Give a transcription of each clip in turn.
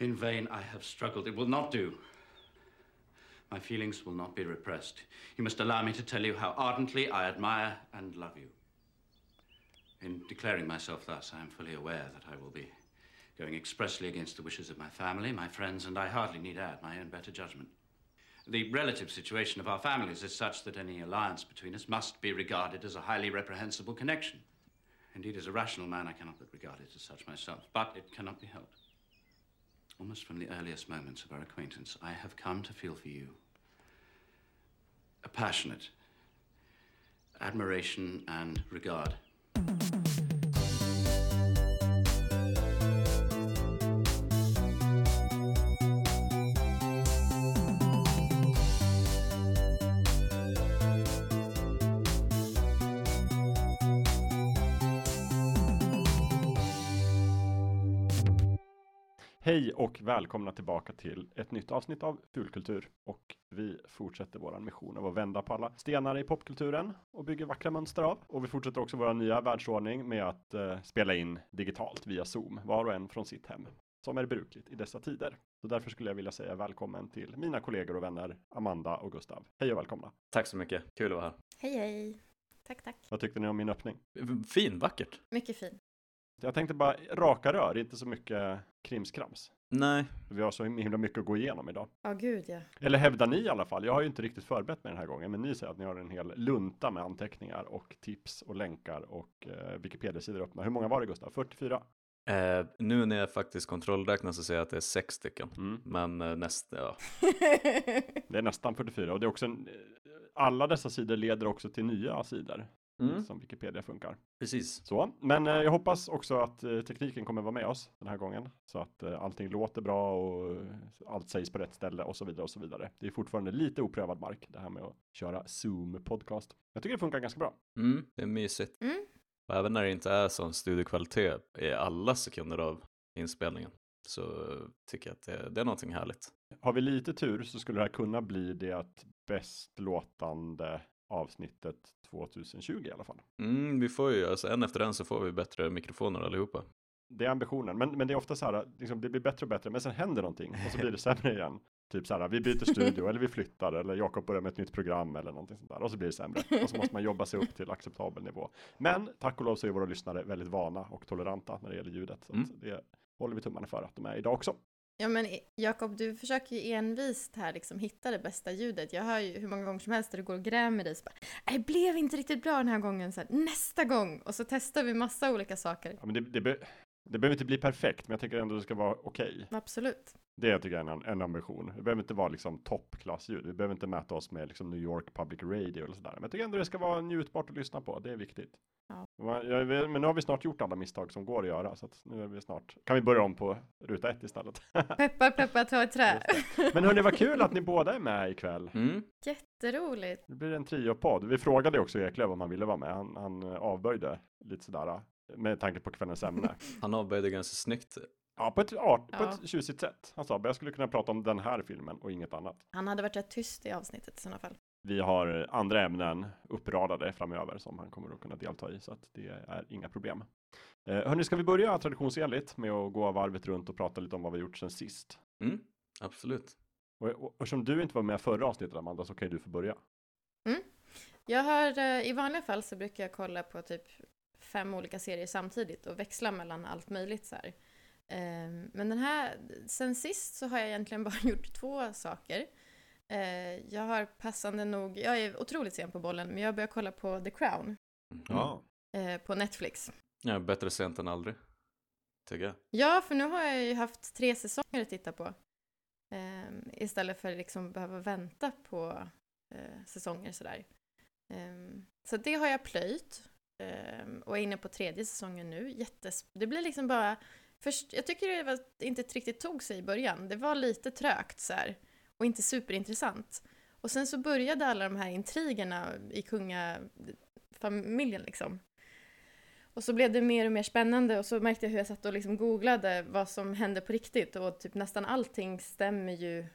In vain I have struggled. It will not do. My feelings will not be repressed. You must allow me to tell you how ardently I admire and love you. In declaring myself thus, I am fully aware that I will be going expressly against the wishes of my family, my friends, and I hardly need add my own better judgment. The relative situation of our families is such that any alliance between us must be regarded as a highly reprehensible connection. Indeed, as a rational man, I cannot but regard it as such myself, but it cannot be helped. Almost from the earliest moments of our acquaintance, I have come to feel for you a passionate admiration and regard. Och välkomna tillbaka till ett nytt avsnitt av Fulkultur. Och vi fortsätter vår mission av att vända på alla stenar i popkulturen och bygga vackra mönster av. Och vi fortsätter också vår nya världsordning med att eh, spela in digitalt via Zoom, var och en från sitt hem, som är brukligt i dessa tider. Så därför skulle jag vilja säga välkommen till mina kollegor och vänner Amanda och Gustav. Hej och välkomna! Tack så mycket, kul att vara här. Hej hej! Tack tack! Vad tyckte ni om min öppning? Fin, vackert. Mycket fin. Jag tänkte bara raka rör, inte så mycket krimskrams. Nej, Vi har så himla mycket att gå igenom idag. Ja, gud ja. Eller hävdar ni i alla fall? Jag har ju inte riktigt förberett mig den här gången, men ni säger att ni har en hel lunta med anteckningar och tips och länkar och eh, Wikipedia-sidor öppna. Hur många var det Gustav? 44? eh, nu när jag faktiskt kontrollräknar så säger jag att det är sex stycken. Mm. Men eh, nästa, ja. Det är nästan 44 och det är också en, eh, alla dessa sidor leder också till nya sidor Mm. som Wikipedia funkar. Precis. Så, men eh, jag hoppas också att eh, tekniken kommer vara med oss den här gången så att eh, allting låter bra och allt sägs på rätt ställe och så vidare och så vidare. Det är fortfarande lite oprövad mark det här med att köra Zoom podcast. Jag tycker det funkar ganska bra. Mm, det är mysigt. Mm. Och även när det inte är sån studiokvalitet i alla sekunder av inspelningen så tycker jag att det, det är någonting härligt. Har vi lite tur så skulle det här kunna bli det bäst låtande avsnittet 2020 i alla fall. Mm, vi får ju, alltså en efter en så får vi bättre mikrofoner allihopa. Det är ambitionen, men, men det är ofta så här, liksom, det blir bättre och bättre, men sen händer någonting och så blir det sämre igen. Typ så här, vi byter studio eller vi flyttar eller Jakob börjar med ett nytt program eller någonting sånt där och så blir det sämre. Och så måste man jobba sig upp till acceptabel nivå. Men tack och lov så är våra lyssnare väldigt vana och toleranta när det gäller ljudet. Så Mm. det håller vi tummarna för att de är idag också. Ja men Jakob, du försöker ju envist här liksom hitta det bästa ljudet. Jag hör ju hur många gånger som helst där du går och grämer dig. Så bara, "Nej, Det blev inte riktigt bra den här gången. Så här, Nästa gång! Och så testar vi massa olika saker. Ja, men det, det, be, det behöver inte bli perfekt, men jag tycker ändå det ska vara okej. Absolut. Det tycker jag är en, en ambition. Det behöver inte vara liksom toppklassljud. Vi behöver inte mäta oss med liksom New York Public Radio eller sådär. Men jag tycker ändå det ska vara njutbart att lyssna på. Det är viktigt. Ja. Men nu har vi snart gjort alla misstag som går att göra. Så att nu är vi snart. Kan vi börja om på ruta ett istället? Peppar peppar ta ett trä. men hörni, vad kul att ni båda är med ikväll. Mm, Jätteroligt. Det blir en triopodd. Vi frågade också Eklöf om han ville vara med. Han, han avböjde lite sådär. Med tanke på kvällens ämne. han avböjde ganska snyggt. Ja, på ett, art, på Ja. ett tjusigt sätt. Han sa, jag skulle kunna prata om den här filmen och inget annat. Han hade varit rätt tyst i avsnittet i sådana fall. Vi har andra ämnen uppradade framöver som han kommer att kunna delta i, så att det är inga problem. Eh, hörni, ska vi börja traditionsenligt med att gå varvet runt och prata lite om vad vi gjort sen sist? Mm, absolut. Och, och, och eftersom du inte var med förra avsnittet, Amanda, så kan ju du få börja. Jag har, eh, i vanliga fall så brukar jag kolla på typ fem olika serier samtidigt och växla mellan allt möjligt så här. Ehm, Men den här, sen sist så har jag egentligen bara gjort två saker. Eh, Jag har passande nog, jag är otroligt sen på bollen, men jag börjar kolla på The Crown Mm. eh, på Netflix. Ja, bättre sent än aldrig. Tycker jag. Ja, för nu har jag ju haft tre säsonger att titta på. Ehm, istället för att liksom behöva vänta på eh, säsonger sådär. Ehm, så det har jag plöjt. Ehm, och är inne på tredje säsongen nu. Jättes det blir liksom bara... Först, jag tycker det var, inte riktigt tog sig i början. Det var lite trögt så här. Och inte superintressant. Och sen så började alla de här intrigerna i kungafamiljen liksom. Och så blev det mer och mer spännande och så märkte jag hur jag satt och liksom googlade vad som hände på riktigt och typ nästan allting stämmer ju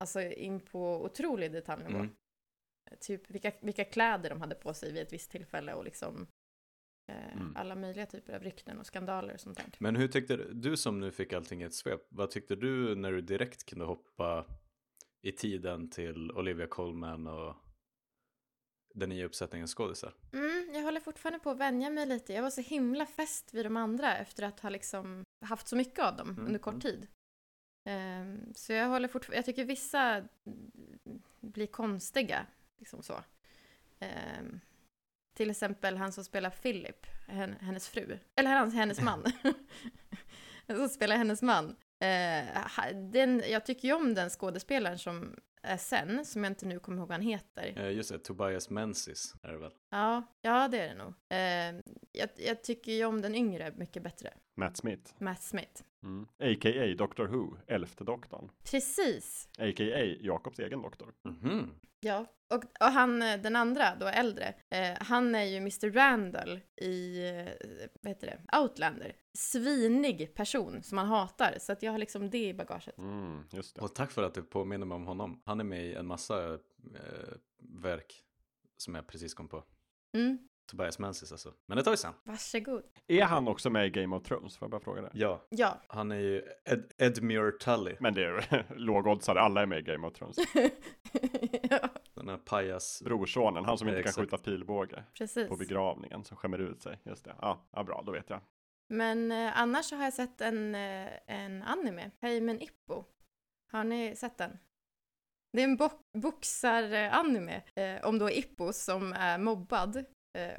alltså in på otrolig detaljnivå. Mm. Typ vilka, vilka kläder de hade på sig vid ett visst tillfälle och liksom eh, Mm. alla möjliga typer av rykten och skandaler och sånt där. Men hur tyckte du, du som nu fick allting i ett svep, vad tyckte du när du direkt kunde hoppa i tiden till Olivia Colman och den nya uppsättningen skådisar? Mm, jag håller fortfarande på att vänja mig lite. Jag var så himla fäst vid de andra efter att ha liksom haft så mycket av dem Mm, under kort mm. tid. Ehm, så jag håller fortfarande, jag tycker vissa blir konstiga, liksom så. Ehm, till exempel han som spelar Philip, hen- hennes fru, eller hans, hennes man. Han som spelar hennes man. Eh, den, jag tycker ju om den skådespelaren som sen, som jag inte nu kommer ihåg vad han heter. Eh, Just det, Tobias Menzies är det väl? Ja, ja det är det nog. Eh, jag, jag tycker ju om den yngre mycket bättre. Matt Smith. Matt Smith. Mm. A.k.a. Doctor Who, elfte doktorn. Precis. A.k.a. Jakobs egen doktor. Mhm. Ja. Och, och han, eh, den andra, då äldre, eh, han är ju Mr. Randall i, eh, vad heter det, Outlander. Svinig person som man hatar, så att jag har liksom det i bagaget. Mm, just det. Och tack för att du påminner mig om honom. Han är med i en massa eh, verk som jag precis kom på. Mm, Tobias Menzies alltså. Men det tar vi sen. varsågod. Är han också med i Game of Thrones? Får jag bara fråga det? Ja. Ja. Han är ju Ed, Edmure Tully. Men det är lågoddsare, alla är med i Game of Thrones. ja, Den här pajas. Brorsonen, han som inte kan Exakt. skjuta pilbåge precis. på begravningen, som skämmer ut sig. Just det. Ja, ja bra, då vet jag. Men eh, annars så har jag sett en, eh, en anime, Heimen Ippo. Har ni sett den? Det är en bo- boxar-anime eh, om då Ippo som är mobbad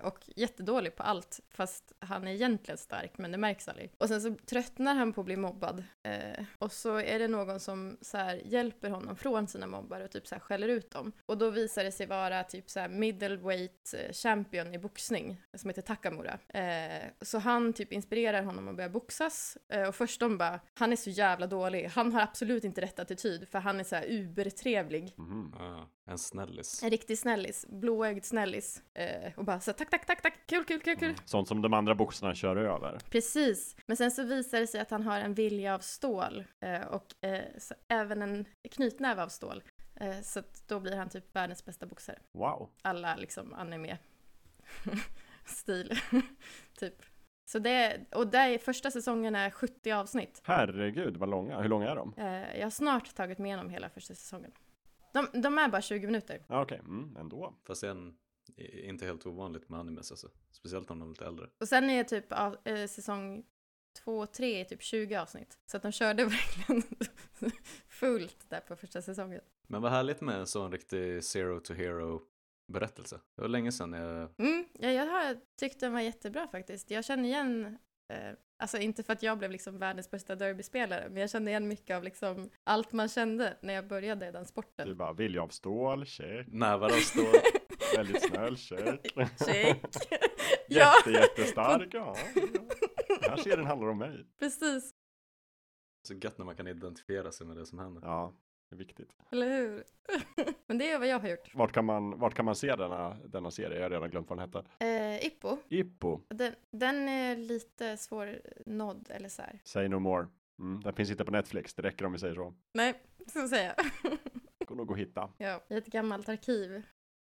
och jättedålig på allt, fast han är egentligen stark, men det märks aldrig. Och sen så tröttnar han på att bli mobbad. Eh, och så är det någon som så här hjälper honom från sina mobbare och typ så här skäller ut dem. Och då visar det sig vara typ så här middleweight eh, champion i boxning, som heter Takamura. Eh, så han typ inspirerar honom att börja boxas. Eh, och först de bara, han är så jävla dålig, han har absolut inte rätt attityd, för han är så här ubertrevlig. Mhm. Ja, en snällis. En riktig snällis, blåögd snällis. Eh, och bara så tack, tack, tack, tack, kul, kul, kul, kul. Sånt som de andra boxarna kör över. Precis. Men sen så visar det sig att han har en vilja av stål eh, och eh, så, även en knytnäve av stål. Eh, så att då blir han typ världens bästa boxare. Wow. Alla liksom anime-stil, typ. Så det, och det är, första säsongen är 70 avsnitt. Herregud, vad långa. Hur långa är de? Eh, jag har snart tagit mig igenom hela första säsongen. De, de är bara 20 minuter. Ja, Okej, mm, ändå. Fast det är en, i- inte helt ovanligt med animes alltså. Speciellt om de är lite äldre. Och sen är typ av, eh, säsong två och tre är typ 20 avsnitt. Så att de körde verkligen fullt där på första säsongen. Men vad härligt med en sån riktig zero to hero berättelse. Det var länge sedan jag... Mm, ja, jag har tyckt den var jättebra faktiskt. Jag känner igen, eh, alltså inte för att jag blev liksom världens bästa derbyspelare, men jag kände igen mycket av liksom allt man kände när jag började den sporten. Du bara, vilja av stål, check. Nävar av stål. Väldigt snäll, check. Check. Jätte, jättestark, ja. ja. Den här serien handlar om mig. precis. Så gött när man kan identifiera sig med det som händer. Ja, det är viktigt. Eller hur? men det är vad jag har gjort. Vart kan man, vart kan man se denna, denna serie? Jag har redan glömt vad den hette. Eh, Ippo, Ippo, den, den är lite svårnådd eller så här. Say No More. Mm, den finns inte på Netflix, det räcker om vi säger så. Nej, så säger jag. Går nog att hitta. ja, i ett gammalt arkiv.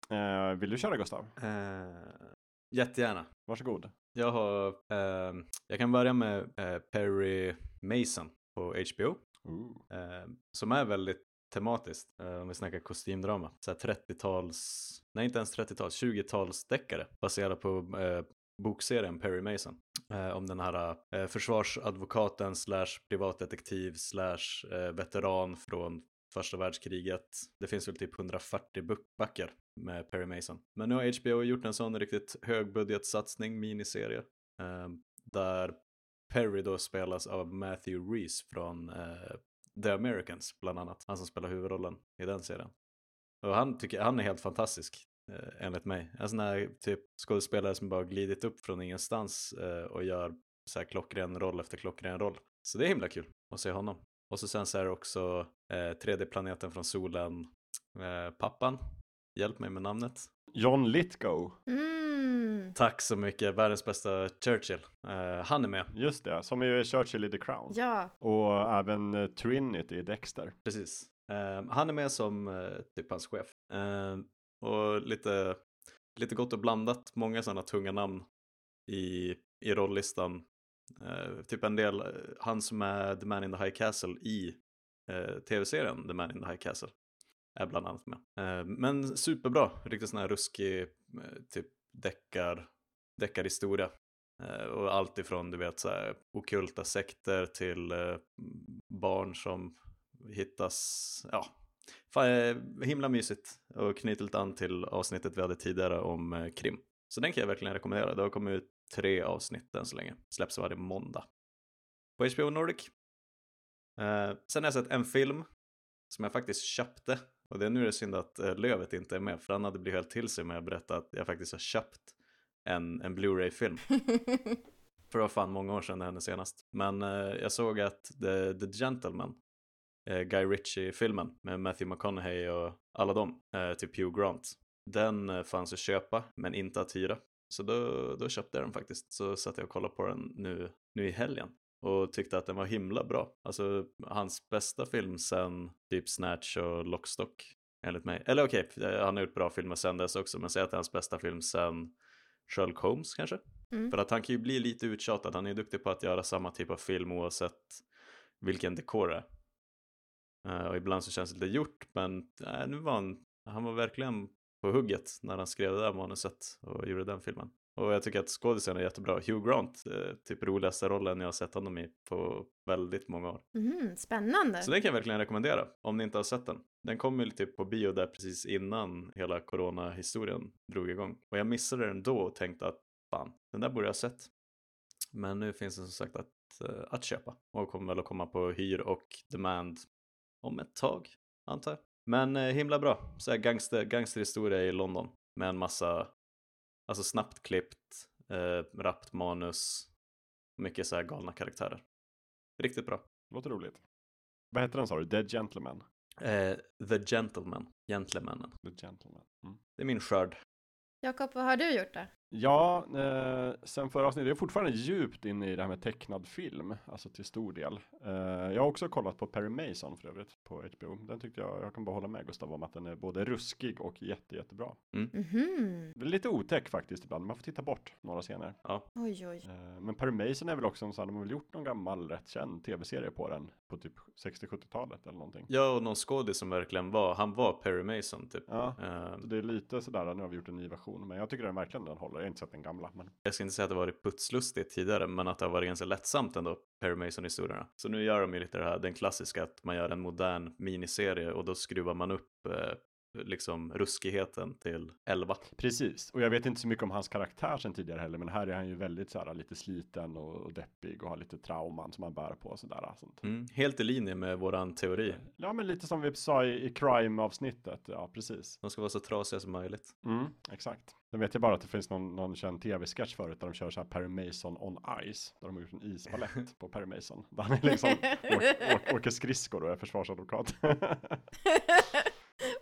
Eh, vill du köra Gustav? Eh, jättegärna. Varsågod. Jag har... Eh, jag kan börja med eh, Perry Mason på HBO. Ooh. Eh, som är väldigt tematiskt, eh, om vi snackar kostymdrama. Så här 30-tals, nej inte ens 30-tals, 20-talsdeckare baserat på eh, bokserien Perry Mason. Eh, om den här eh, försvarsadvokaten slash privatdetektiv slash eh, veteran från första världskriget. Det finns väl typ 140 böcker med Perry Mason. Men nu har HBO gjort en sån riktigt högbudgetsatsning, miniserie. Eh, där Perry då spelas av Matthew Reese från eh, The Americans bland annat. Han som spelar huvudrollen i den serien. Och han tycker, han är helt fantastisk eh, enligt mig. En sån här typ skådespelare som bara glidit upp från ingenstans eh, och gör så här klockren roll efter klockren roll. Så det är himla kul att se honom. Och så sen så är det också eh, 3D-planeten från solen, eh, pappan. Hjälp mig med namnet. John Lithgow. Mm. Tack så mycket, världens bästa Churchill. Eh, han är med, Just det, som är Churchill i The Crown. Ja, Och även eh, Trinity i Dexter. precis. Eh, han är med som eh, typ hans chef. Eh, och lite, lite gott och blandat, många sådana tunga namn i, i rolllistan. Typ en del, han som är The Man in the High Castle i tv-serien The Man in the High Castle är bland annat med. Eh, men superbra, riktigt sån här ruskig typ deckar, deckarhistoria. Eh, och allt ifrån du vet så här, okulta sekter till eh, barn som hittas, ja, fan, eh, himla mysigt och knyter lite an till avsnittet vi hade tidigare om eh, krim. Så den kan jag verkligen rekommendera. Det har kommit ut tre avsnitt än så länge. Släpps varje måndag. På HBO Nordic. Eh, sen har jag sett en film som jag faktiskt köpte. Och det är nu är det synd att eh, Lövet inte är med, för han hade blivit helt till sig med att berätta att jag faktiskt har köpt en, en Blu-ray-film. För det var fan många år sedan det hände senast. Men eh, jag såg att The, The Gentleman, eh, Guy Ritchie-filmen med Matthew McConaughey och alla dem, eh, typ Hugh Grant, den eh, fanns att köpa men inte att hyra. Så då, då köpte jag den faktiskt. Så satt jag och kollade på den nu, nu i helgen och tyckte att den var himla bra. Alltså hans bästa film sen typ Snatch och Lockstock enligt mig. Eller okej, okay, han har gjort bra filmer sen dess också, men säg att det är hans bästa film sen Sherlock Holmes kanske. Mm. För att han kan ju bli lite uttjatad, han är duktig på att göra samma typ av film oavsett vilken dekor det är. Eh, och ibland så känns det lite gjort, men äh, nu var han, han var verkligen på hugget när han skrev det där manuset och gjorde den filmen. Och jag tycker att skådisen är jättebra. Hugh Grant, eh, typ roligaste rollen jag har sett honom i på väldigt många år. Mhm, spännande. Så den kan jag verkligen rekommendera om ni inte har sett den. Den kom ju typ på bio där precis innan hela corona-historien drog igång. Och jag missade den då och tänkte att fan, den där borde jag ha sett. Men nu finns den som sagt att, eh, att köpa och kommer väl att komma på hyr och demand om ett tag, antar jag. Men eh, himla bra, så här gangster, gangsterhistoria i London med en massa, alltså snabbt klippt, eh, rappt manus, mycket så här galna karaktärer. Riktigt bra. Låter roligt. Vad heter den sa du? Dead Gentleman? Eh, The Gentleman, Gentlemannen. The Gentleman. Mm. Det är min skörd. Jakob, vad har du gjort då? Ja, eh, sen förra avsnittet, jag är fortfarande djupt inne i det här med tecknad film, alltså till stor del. Eh, jag har också kollat på Perry Mason för övrigt på HBO. Den tyckte jag, jag kan bara hålla med Gustav om att den är både ruskig och jätte, jättebra. Mhm. Det är lite otäck faktiskt ibland, man får titta bort några scener. Oj, oj. Eh, men Perry Mason är väl också en sån, de har väl gjort någon gammal rätt känd tv-serie på den på typ 60-70-talet eller någonting. Ja, och någon skådis som verkligen var, han var Perry Mason typ. Ja. Eh, Så det är lite sådär, nu har vi gjort en ny version, men jag tycker den verkligen den håller. Jag har inte sett den gamla, men jag ska inte säga att det varit putslustigt tidigare, men att det har varit ganska lättsamt ändå, Perry Mason-historierna. Så nu gör de ju lite det här, den klassiska, att man gör en modern miniserie och då skruvar man upp eh, liksom ruskigheten till 11. Precis, och jag vet inte så mycket om hans karaktär sen tidigare heller, men här är han ju väldigt så här lite sliten och, och deppig och har lite trauman som han bär på och sådär. Sånt. Mm, helt i linje med våran teori. Ja, men lite som vi sa i, i crime-avsnittet, ja precis. De ska vara så trasiga som möjligt. Mm, exakt. Sen vet jag bara att det finns någon, någon känd tv-sketch förut där de kör så här Perry Mason on Ice, där de har gjort en isbalett på Perry Mason. Där han är liksom åk, åk, åker skridskor och är försvarsadvokat.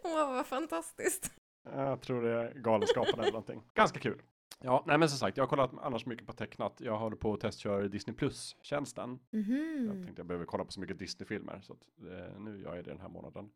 Åh, vad fantastiskt. Jag tror det är Galenskaparna eller någonting. Ganska kul. Ja, nej men som sagt, jag har kollat annars mycket på tecknat. Jag håller på att testkör Disney Plus-tjänsten. Jag Mhm. tänkte jag behöver kolla på så mycket Disney-filmer, så att, eh, nu gör jag det den här månaden.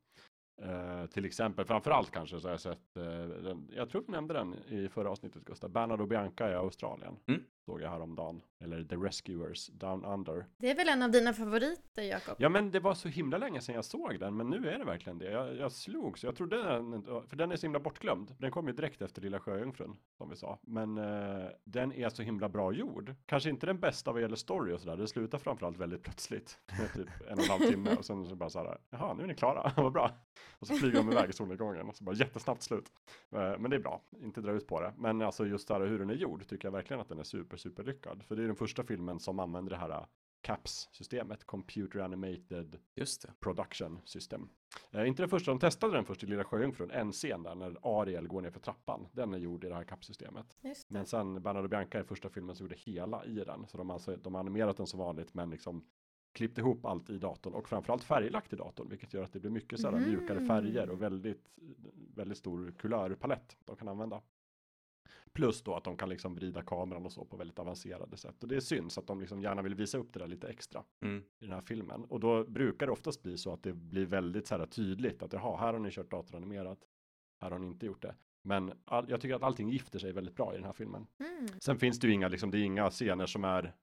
Eh, till exempel, framförallt kanske så har jag sett, uh, den, jag tror vi nämnde den i förra avsnittet Gustav, Bernardo och Bianca i Australien. Mm. Såg jag häromdagen. Eller The Rescuers Down Under. Det är väl en av dina favoriter, Jakob? Ja men det var så himla länge sedan jag såg den, men nu är det verkligen det. Jag, jag slog så jag trodde den, för den är så himla bortglömd. Den kom ju direkt efter Lilla Sjöjungfrun, som vi sa. Men eh, den är så himla bra gjord. Kanske inte den bästa vad gäller story och sådär. Det slutar framförallt väldigt plötsligt. typ en och en halv timme och sen så bara så här, jaha nu är ni klara, vad bra. Och så flyger de iväg i solnedgången och så bara jättesnabbt slut. Eh, men det är bra, inte dra ut på det. Men alltså just där hur den är gjord tycker jag verkligen att den är super, super lyckad. För det är den första filmen som använder det här eh, CAPS-systemet, Computer Animated Just det. Production System. Eh, inte den första, de testade den först i Lilla Sjöjungfrun, en scen där när Ariel går ner för trappan. Den är gjord i det här CAPS-systemet. Men sen Bernard och Bianca är första filmen som gjorde hela i den. Så de, har alltså, de har animerat den som vanligt men liksom klippt ihop allt i datorn och framförallt färglagt i datorn, vilket gör att det blir mycket så här Mm. mjukare färger och väldigt, väldigt stor kulörpalett de kan använda. Plus då att de kan liksom vrida kameran och så på väldigt avancerade sätt. Och det syns att de liksom gärna vill visa upp det där lite extra Mm. i den här filmen. Och då brukar det oftast bli så att det blir väldigt så här tydligt att jaha, här har ni kört datoranimerat, här har ni inte gjort det. Men all, jag tycker att allting gifter sig väldigt bra i den här filmen. Mm. Sen finns det ju inga, liksom, det är inga scener som är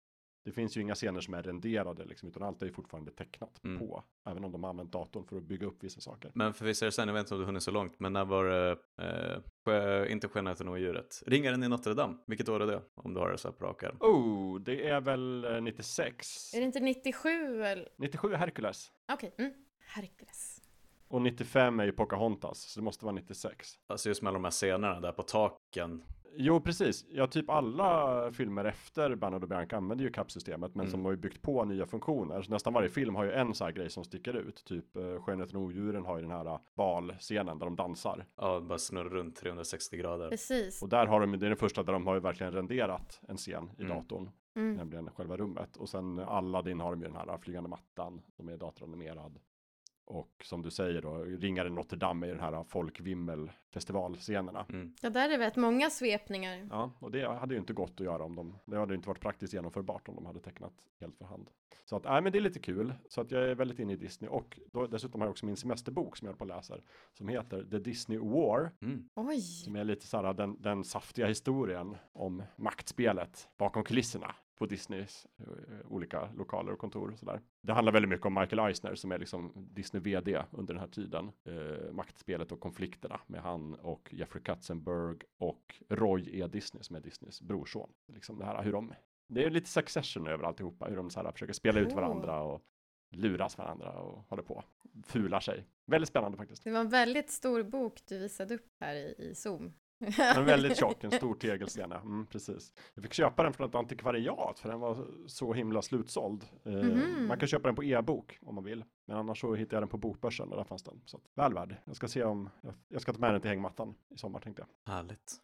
det finns ju inga scener som är renderade liksom, utan allt är ju fortfarande tecknat Mm. på. Även om de har använt datorn för att bygga upp vissa saker. Men för vissa är det sen, jag vet inte om du hunnit så långt, men när var det, eh, inte Skönheten och odjuret, Ringaren i Notre Dame, vilket år är det? Om du har det så här på rak arm. Oh, det är väl eh, 96? Är det inte 97 eller? 97 är Hercules. Okej, mm. Hercules. Och 95 är ju Pocahontas, så det måste vara 96. Alltså just med de här scenerna där på taken. Jo, precis. Ja, typ alla filmer efter Bernard och Bianca använder ju kappsystemet, men Mm. som har ju byggt på nya funktioner. Så nästan varje film har ju en sån här grej som sticker ut. Typ uh, Skönheten och odjuren har ju den här uh, balscenen där de dansar. Ja, bara snurra runt 360 grader. Precis. Och där har de, det är den första där de har ju verkligen renderat en scen i Mm. datorn, Mm. nämligen själva rummet. Och sen Aladdin har de ju den här flygande mattan som är datoranimerad. Och som du säger då, Ringaren Notre Dame är den här folkvimmel festivalscenerna. Mm. Ja, där är det rätt många svepningar. Ja, och det hade ju inte gått att göra om de, det hade ju inte varit praktiskt genomförbart om de hade tecknat helt för hand. Så att, nej men det är lite kul, så att jag är väldigt inne i Disney och då, dessutom har jag också min semesterbok som jag håller på och läser, som heter The Disney War, Mm. Oj! som är lite så här den, den saftiga historien om maktspelet bakom kulisserna på Disneys eh, olika lokaler och kontor och sådär. Det handlar väldigt mycket om Michael Eisner som är liksom Disney vd under den här tiden. Eh, maktspelet och konflikterna med han och Jeffrey Katzenberg och Roy E. Disney som är Disneys brorson. Liksom det här hur de, det är lite succession över alltihopa, hur de så här försöker spela ut varandra och luras varandra och håller på, fular sig. Väldigt spännande faktiskt. Det var en väldigt stor bok du visade upp här i, i Zoom. Är väldigt tjock, en stor tegelsten. Mm, precis. Jag fick köpa den från ett antikvariat för den var så himla slutsåld. Mhm. Man kan köpa den på e-bok om man vill. Men annars så hittade jag den på Bokbörsen och där fanns den. Så att, väl värd. Jag ska se om, jag, jag ska ta med den till hängmattan i sommar tänkte jag. Härligt.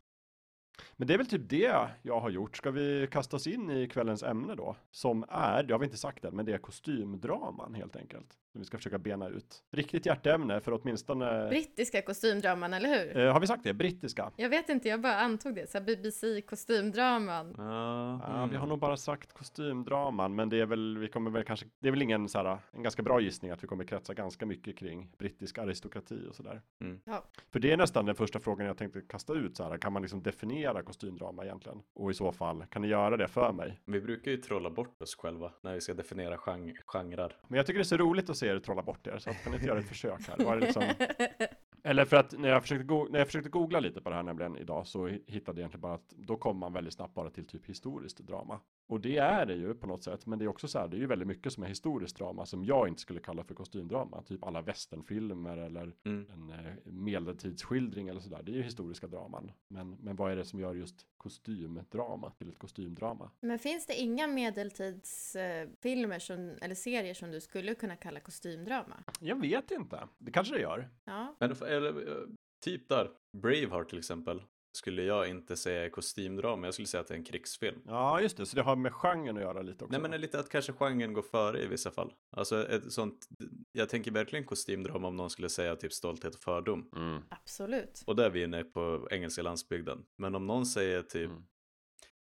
Men det är väl typ det jag har gjort. Ska vi kasta oss in i kvällens ämne då? Som är, det har vi inte sagt än, men det är kostymdraman helt enkelt. Som vi ska försöka bena ut. Riktigt hjärteämne för åtminstone... Brittiska kostymdraman, eller hur? eh, har vi sagt det? Brittiska? Jag vet inte, jag bara antog det. Så BBC kostymdraman. Ja, Ja, mm. vi har nog bara sagt kostymdraman, men det är väl, vi kommer väl kanske, det är väl ingen så här, en ganska bra gissning att vi kommer kretsa ganska mycket kring brittisk aristokrati och sådär. Mm. Ja. För det är nästan den första frågan jag tänkte kasta ut så här, kan man liksom definiera kostymdrama egentligen? Och i så fall, kan ni göra det för mig? Vi brukar ju trolla bort oss själva när vi ska definiera gen- genrer. Men jag tycker det är så roligt att se er trolla bort er, så att kan ni inte göra ett försök här? Var det liksom, eller för att när jag, försökte när jag försökte googla lite på det här nämligen idag så hi- hittade jag egentligen bara att då kommer man väldigt snabbt bara till typ historiskt drama. Och det är det ju på något sätt, men det är också så här, det är ju väldigt mycket som är historiskt drama som jag inte skulle kalla för kostymdrama. Typ alla westernfilmer eller Mm. en eh, medeltidsskildring eller sådär. Det är ju historiska draman. Men, men vad är det som gör just kostymdrama till ett kostymdrama? Men finns det inga medeltidsfilmer som, eller serier som du skulle kunna kalla kostymdrama? Jag vet inte. Det kanske det gör. Ja. Men eller, eh, typ där, Braveheart till exempel, skulle jag inte säga är kostymdrama, jag skulle säga att det är en krigsfilm. Ja, just det. Så det har med genren att göra lite också. Nej men det är lite att kanske genren går före i vissa fall. Alltså ett sånt, jag tänker verkligen kostymdrama om någon skulle säga typ stolthet och fördom. Mm. Absolut. Och där är vi inne på engelska landsbygden. Men om någon säger typ, Mm.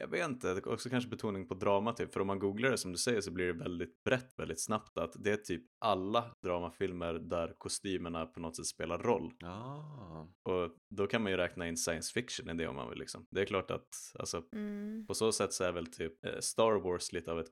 Jag vet inte, också kanske betoning på drama typ. För om man googlar det som du säger så blir det väldigt brett väldigt snabbt att det är typ alla dramafilmer där kostymerna på något sätt spelar roll. Ja. Och då kan man ju räkna in science fiction i det om man vill liksom. Det är klart att, alltså Mm. på så sätt så är väl typ eh, Star Wars lite av ett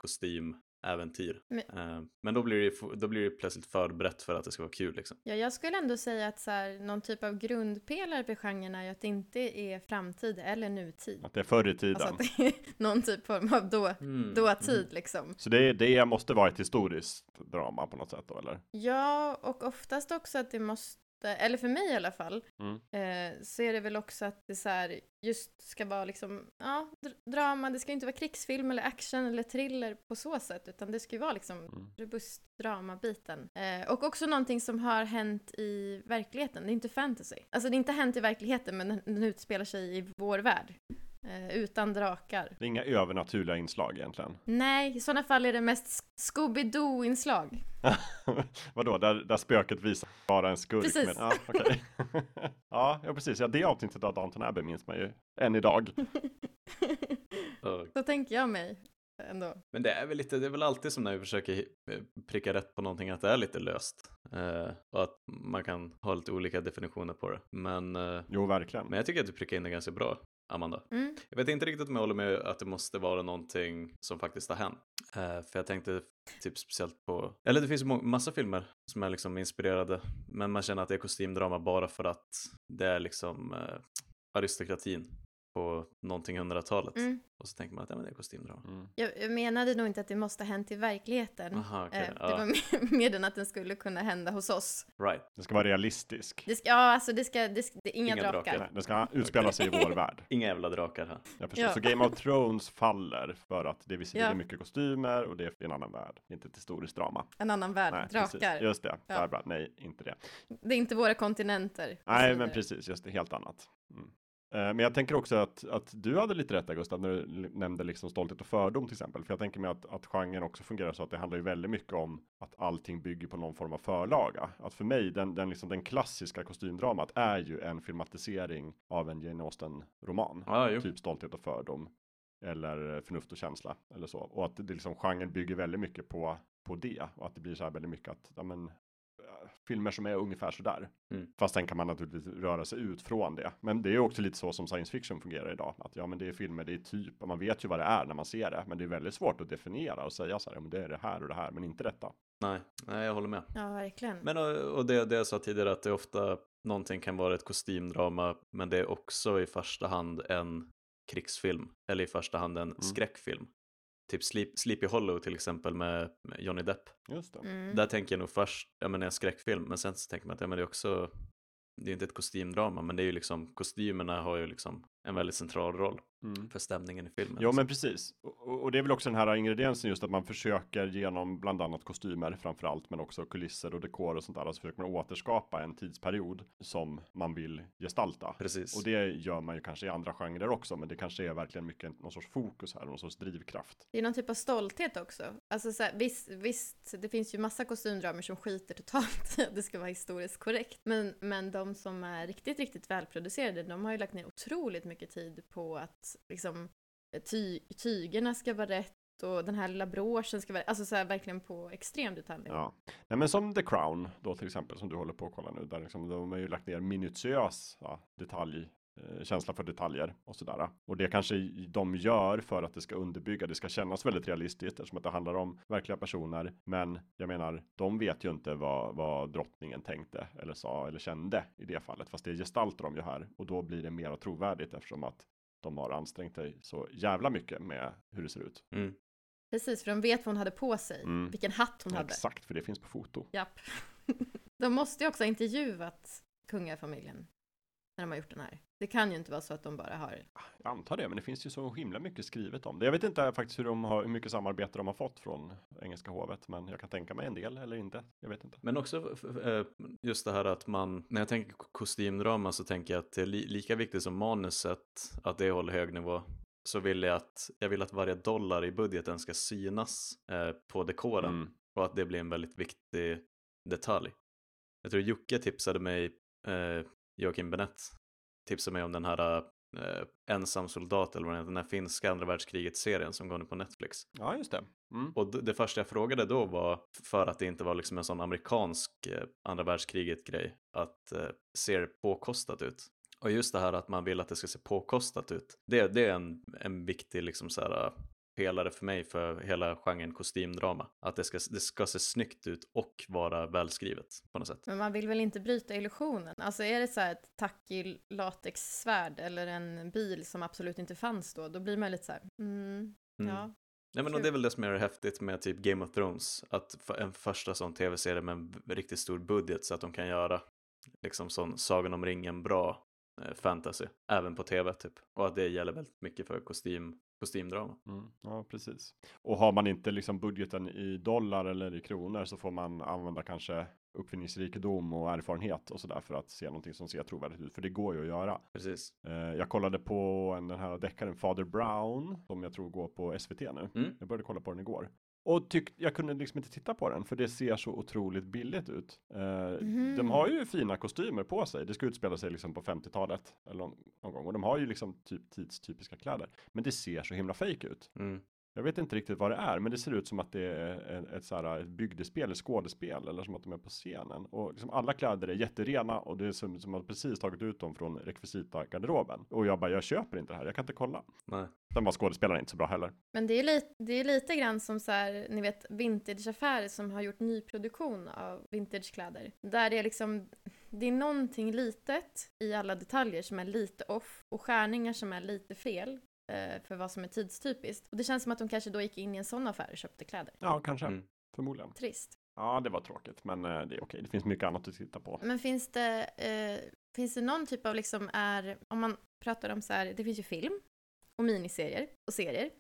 kostymäventyr. Men- Eh, men då blir, det, då blir det plötsligt för brett för att det ska vara kul liksom. Ja, jag skulle ändå säga att så här, någon typ av grundpelare för genren är att det inte är framtid eller nutid. Att det är förr i tiden. Alltså att det är någon typ form av då, Mm. dåtid liksom. Så det, det måste vara ett historiskt drama på något sätt då, eller? Ja, och oftast också att det måste, eller för mig i alla fall, Mm. eh, så är det väl också att det så här, just ska vara liksom, ja, dr- drama, det ska inte vara krigsfilm eller action eller thriller på så sätt, utan det ska ju vara liksom Mm. robust dramabiten. Eh, och också någonting som har hänt i verkligheten, det är inte fantasy. Alltså det är inte hänt i verkligheten, men den, den utspelar sig i vår värld. Eh, utan drakar. Det är inga övernaturliga inslag egentligen. Nej, i sådana fall är det mest Scooby-Doo-inslag. Vadå, där, där spöket visar vara en skurk? Precis. Men, ja, okej. ja, ja, precis. Ja, det avsnittet av Downton Abbey minns man ju än idag. Så tänker jag mig ändå. Men det är väl lite, det är väl alltid som när vi försöker eh, pricka rätt på någonting att det är lite löst. Eh, och att man kan ha lite olika definitioner på det. Men, eh, Jo, verkligen. men jag tycker att du prickar in det ganska bra, Amanda. Mm. Jag vet inte riktigt om jag håller med att det måste vara någonting som faktiskt har hänt. Eh, för jag tänkte typ speciellt på, eller det finns må- massa filmer som är liksom inspirerade, men man känner att det är kostymdrama bara för att det är liksom eh, aristokratin på någonting 100-talet. Mm. Och så tänker man att ja, men det är kostymdrama. Mm. Jag, jag menade nog inte att det måste ha hänt i verkligheten. Aha, okej. Eh, det ja, var mer, mer den att den skulle kunna hända hos oss. Right. Det ska vara realistisk. Det ska, ja, alltså det ska, det det, inga, Inga drakar. drakar. Nej, Det ska utspela sig i vår värld. Inga jävla drakar här. Jag förstår. Ja. Så Game of Thrones faller för att det visserligen Ja. är mycket kostymer och det är en annan värld. Det är inte ett historiskt drama. En annan värld, Nej, drakar. Precis. Just det. Ja. Där, bra. Nej, inte det. Det är inte våra kontinenter. Nej, men precis. Just det. Helt annat. Mm. Eh, Men jag tänker också att, att du hade lite rätt Gustav, när du nämnde liksom stolthet och fördom till exempel. För jag tänker mig att, att genren också fungerar så att det handlar ju väldigt mycket om att allting bygger på någon form av förlaga. Att för mig, den, den, liksom, den klassiska kostymdramat är ju en filmatisering av en Jane Austen-roman. Jo. Typ stolthet och fördom. Eller eh, förnuft och känsla. Eller så. Och att det liksom, genren bygger väldigt mycket på, på det. Och att det blir så här väldigt mycket att, ja men, filmer som är ungefär sådär. Mm. Fast sen kan man naturligtvis röra sig ut från det. Men det är också lite så som science fiction fungerar idag. Att ja, men det är filmer, det är typ, man vet ju vad det är när man ser det. Men det är väldigt svårt att definiera och säga så här, ja, men det är det här och det här, men inte detta. Nej, nej, jag håller med. Ja, verkligen. Men och, och det, det jag sa tidigare att det ofta någonting kan vara ett kostymdrama men det är också i första hand en krigsfilm eller i första hand en skräckfilm. Typ Sleep, Sleepy Hollow till exempel med, med Johnny Depp. Just det. Mm. Där tänker jag nog först, ja men en skräckfilm men sen så tänker man att ja men det är också det är inte ett kostymdrama men det är ju liksom kostymerna har ju liksom en väldigt central roll Mm. för stämningen i filmen. Jo, men precis. Och, och- det är väl också den här ingrediensen just att man försöker genom bland annat kostymer framför allt, men också kulisser och dekor och sånt där. Så försöker man återskapa en tidsperiod som man vill gestalta. Precis. Och det gör man ju kanske i andra genrer också, men det kanske är verkligen mycket någon sorts fokus här, någon sorts drivkraft. Det är någon typ av stolthet också. Alltså så här, visst, visst, det finns ju massa kostymdramer som skiter totalt i att det ska vara historiskt korrekt. Men, men de som är riktigt, riktigt välproducerade, de har ju lagt ner otroligt mycket tid på att liksom ty, tygerna ska vara rätt och den här lilla broschen ska vara Alltså så här verkligen på extrem detaljnivå. Ja, Nej, men som The Crown då till exempel som du håller på att kolla nu, där liksom, de har ju lagt ner minutiösa detalj känsla för detaljer och sådär. Och det kanske de gör för att det ska underbygga, det ska kännas väldigt realistiskt eftersom att det handlar om verkliga personer. Men jag menar, de vet ju inte vad, vad drottningen tänkte eller sa eller kände i det fallet, fast det gestaltar de ju här och då blir det mer trovärdigt eftersom att de har ansträngt sig så jävla mycket med hur det ser ut. Mm. Precis, för de vet vad hon hade på sig, Mm. vilken hatt hon hade. Exakt, för det finns på foto. Japp. de måste ju också ha intervjuat kungafamiljen när de har gjort den här. Det kan ju inte vara så att de bara har... Jag antar det, men det finns ju så himla mycket skrivet om det. Jag vet inte faktiskt hur, de har, hur mycket samarbete de har fått från engelska hovet, men jag kan tänka mig en del eller inte. Jag vet inte. Men också eh, just det här att man, när jag tänker ko- kostymdrama så tänker jag att det är li lika viktigt som manuset, att det håller hög nivå, så vill jag att, jag vill att varje dollar i budgeten ska synas eh, på dekoren Mm. och att det blir en väldigt viktig detalj. Jag tror Jocke tipsade mig, eh, Joakim Benett tipsade mig om den här eh, ensam soldat eller vad den heter, den här finska andra världskriget-serien som går nu på Netflix. Ja, just det. Mm. Och det första jag frågade då var, för att det inte var liksom en sån amerikansk eh, andra världskriget-grej, att eh, ser påkostat ut. Och just det här att man vill att det ska se påkostat ut, det, det är en, en viktig liksom så här, pelare för mig för hela genren kostymdrama. Att det ska, det ska se snyggt ut och vara välskrivet på något sätt. Men man vill väl inte bryta illusionen? Alltså är det så här ett tacky latexsvärd eller en bil som absolut inte fanns då, då blir man lite så här, mm, Mm. ja. Nej men det är väl det som är häftigt med typ Game of Thrones, att en första sån tv-serie med en riktigt stor budget så att de kan göra liksom sån Sagan om ringen bra eh, fantasy, även på tv typ. Och att det gäller väldigt mycket för kostym, kostymdrama. Mm. Ja, precis. Och har man inte liksom budgeten i dollar eller i kronor så får man använda kanske uppfinningsrikedom och erfarenhet och sådär för att se någonting som ser trovärdigt ut. För det går ju att göra. Precis. Eh, jag kollade på en, den här deckaren Father Brown som jag tror går på SVT nu. Mm. Jag började kolla på den igår. Och tyck, jag kunde liksom inte titta på den för det ser så otroligt billigt ut. Eh, Mhm. De har ju fina kostymer på sig. Det ska utspela sig liksom på 50-talet eller någon, någon gång. Och de har ju liksom typ tidstypiska kläder. Men det ser så himla fake ut. Mm. Jag vet inte riktigt vad det är, men det ser ut som att det är ett, så här, ett bygdespel, ett skådespel eller som att de är på scenen. Och liksom alla kläder är jätterena och det är som, som att precis tagit ut dem från rekvisita-garderoben. Och jag bara, jag köper inte det här, jag kan inte kolla. Nej. Sen var skådespelaren inte så bra heller. Men det är, lite, det är lite grann som så här, ni vet, vintageaffärer som har gjort nyproduktion av vintagekläder. Där det är liksom, det är någonting litet i alla detaljer som är lite off och skärningar som är lite fel eh, för vad som är tidstypiskt. Och det känns som att de kanske då gick in i en sån affär och köpte kläder. Ja, kanske. Mm. Förmodligen. Trist. Ja, det var tråkigt, men eh, det är okej. Det finns mycket annat att titta på. Men finns det, eh, finns det någon typ av liksom är, om man pratar om så här, det finns ju film och miniserier och serier.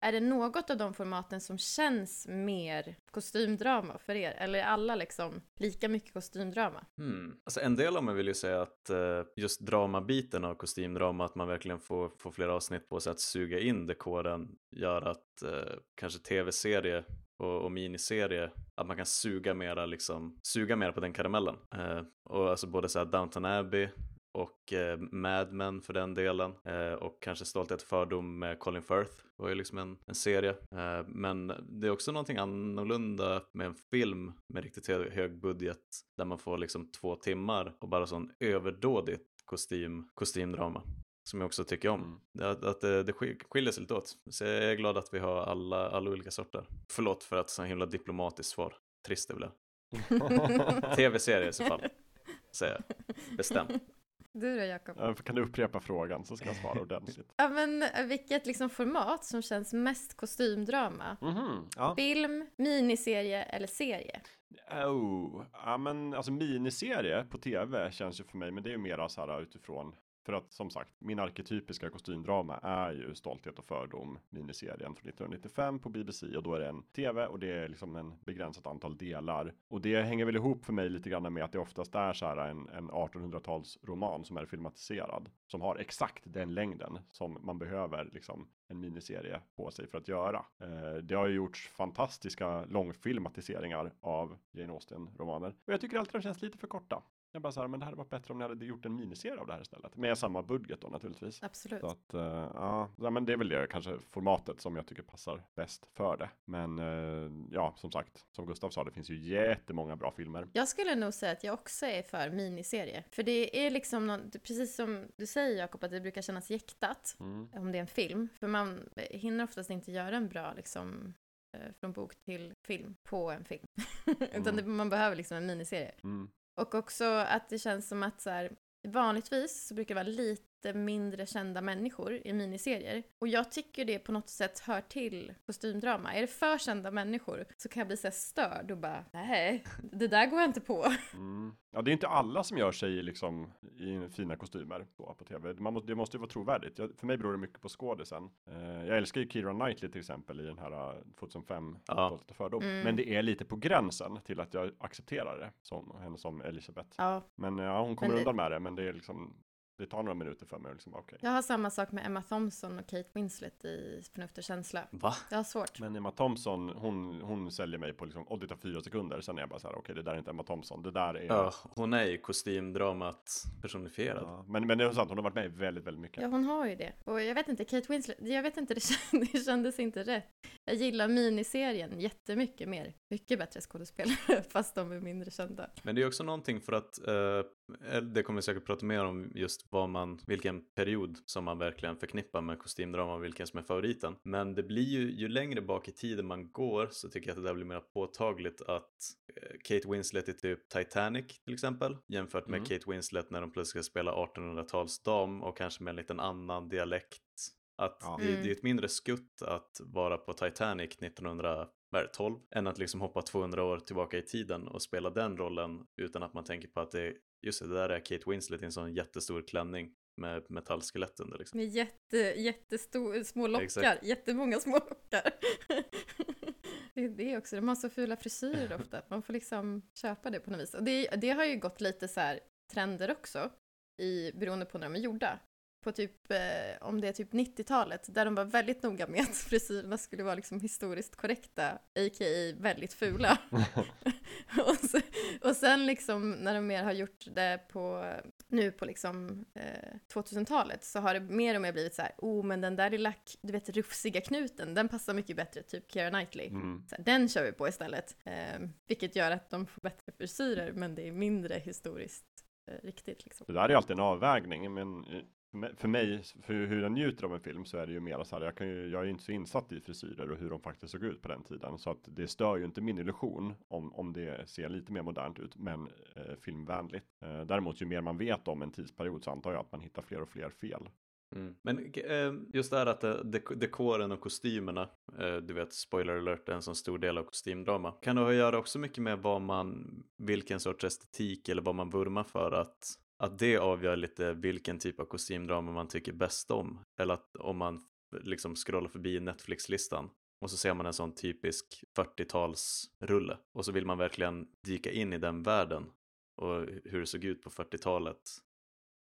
Är det något av de formaten som känns mer kostymdrama för er? Eller är alla liksom lika mycket kostymdrama? Hmm. Alltså en del av mig vill ju säga att eh, just dramabiten av kostymdrama, att man verkligen får, får flera avsnitt på sig att suga in dekoren, gör att eh, kanske tv-serie och, och miniserie, att man kan suga mera, liksom, suga mera på den karamellen. Eh, och alltså både så här Downton Abbey och eh, Mad Men för den delen eh, och kanske Stolthet och fördom med Colin Firth var ju liksom en, en serie. Eh, men det är också någonting annorlunda med en film med riktigt hö- hög budget där man får liksom två timmar och bara sån överdådigt kostym, kostymdrama som jag också tycker om. Mm. Det- Att, att det, det skil- skiljer sig lite åt. Så jag är glad att vi har alla, alla olika sorter. Förlåt för att så himla diplomatiskt svar. Trist det blev. Tv-serie i så fall, säger jag. Bestämt. Du då Jakob? Ja, Kan du upprepa frågan så ska jag svara ordentligt. Ja men eh, vilket liksom format som känns mest kostymdrama? Mhm, ja. Film, miniserie eller serie? Oh, ja men alltså miniserie på tv känns ju för mig, men det är ju mera så här utifrån för att som sagt, min arketypiska kostymdrama är ju Stolthet och fördom miniserien från 1995 på BBC och då är det en tv och det är liksom en begränsat antal delar. Och det hänger väl ihop för mig lite grann med att det oftast är så här en, en 1800-tals roman som är filmatiserad som har exakt den längden som man behöver liksom en miniserie på sig för att göra. Eh, det har ju gjorts fantastiska långfilmatiseringar av Jane Austen-romaner. Och jag tycker alltid de känns lite för korta. Jag bara så här, men det hade varit bättre om ni hade gjort en miniserie av det här istället. Med samma budget då naturligtvis. Absolut. Så att, eh, ja, men det är väl det kanske formatet som jag tycker passar bäst för det. Men eh, ja, som sagt, som Gustav sa, det finns ju jättemånga bra filmer. Jag skulle nog säga att jag också är för miniserie. För det är liksom, någon, precis som du säger Jakob, att det brukar kännas jäktat Mm. om det är en film. För man hinner oftast inte göra en bra liksom eh, från bok till film på en film. Utan Mm. det, man behöver liksom en miniserie. Mm. Och också att det känns som att så här, vanligtvis så brukar det vara lite mindre kända människor i miniserier. Och jag tycker det på något sätt hör till kostymdrama. Är det för kända människor så kan jag bli så störd och bara, nej, det där går jag inte på. Mm. Ja, det är inte alla som gör sig liksom i fina kostymer då, på tv. Man må, det måste ju vara trovärdigt. Jag, för mig beror det mycket på skådisen. Eh, jag älskar ju Keira Knightley till exempel i den här eh, 2005 Ja. Stolthet och fördom. Mm. Men det är lite på gränsen till att jag accepterar det som henne som Elisabeth. Ja, Men ja, hon kommer Men det- undan med det, men det är liksom det tar några minuter för mig och liksom okej. jag har samma sak med Emma Thompson och Kate Winslet i Förnuft och känsla. Va? Jag har svårt. Men Emma Thompson, hon, hon säljer mig på liksom, och det tar fyra sekunder, sen är jag bara så här, okej, det där är inte Emma Thompson, det där är... Ja, hon är ju kostymdramat personifierad. Ja, men, men det är sant, hon har varit med i väldigt, väldigt mycket. Ja, hon har ju det. Och jag vet inte, Kate Winslet, jag vet inte, det, känd, det kändes inte rätt. Jag gillar miniserien jättemycket mer. Mycket bättre skådespelare, fast de är mindre kända. Men det är också någonting för att, eh, det kommer vi säkert prata mer om just vad man, vilken period som man verkligen förknippar med kostymdrama och vilken som är favoriten. Men det blir ju, ju längre bak i tiden man går så tycker jag att det där blir mer påtagligt att eh, Kate Winslet i typ Titanic till exempel jämfört med Mm. Kate Winslet när de plötsligt ska spela 1800-talsdam och kanske med en liten annan dialekt. Att Ja. det, Mm. det är ett mindre skutt att vara på Titanic 1912 än att liksom hoppa 200 år tillbaka i tiden och spela den rollen utan att man tänker på att det, just det, det där är Kate Winslet i en sån jättestor klänning med metallskelett under liksom. Med jätte, jättestor, små lockar, Exakt. jättemånga små lockar. det är det också, de har så fula frisyrer ofta, man får liksom köpa det på något vis. Och det, det har ju gått lite så här trender också, i, beroende på när de är gjorda. På typ, eh, om det är typ 90-talet, där de var väldigt noga med att frisyrerna skulle vara liksom historiskt korrekta, a.k.a. väldigt fula. och, så, och sen liksom när de mer har gjort det på, nu på liksom eh, 2000-talet så har det mer och mer blivit så här, oh men den där lilla, du vet rufsiga knuten, den passar mycket bättre, typ Keira Knightley. Mm. Här, den kör vi på istället. Eh, vilket gör att de får bättre frisyrer, men det är mindre historiskt eh, riktigt liksom. Det där är alltid en avvägning, men eh, för mig, för hur jag njuter av en film så är det ju mer så här, jag, kan ju, jag är ju inte så insatt i frisyrer och hur de faktiskt såg ut på den tiden. Så att det stör ju inte min illusion om, om det ser lite mer modernt ut, men eh, filmvänligt. Eh, däremot, ju mer man vet om en tidsperiod så antar jag att man hittar fler och fler fel. Mm. Men eh, just det här att eh, dek dekoren och kostymerna, eh, du vet spoiler alert är en sån stor del av kostymdrama. Kan det ha att göra också mycket med vad man, vilken sorts estetik eller vad man vurmar för att att det avgör lite vilken typ av kostymdrama man tycker bäst om. Eller att om man liksom scrollar förbi Netflix-listan och så ser man en sån typisk 40-talsrulle och så vill man verkligen dyka in i den världen och hur det såg ut på 40-talet.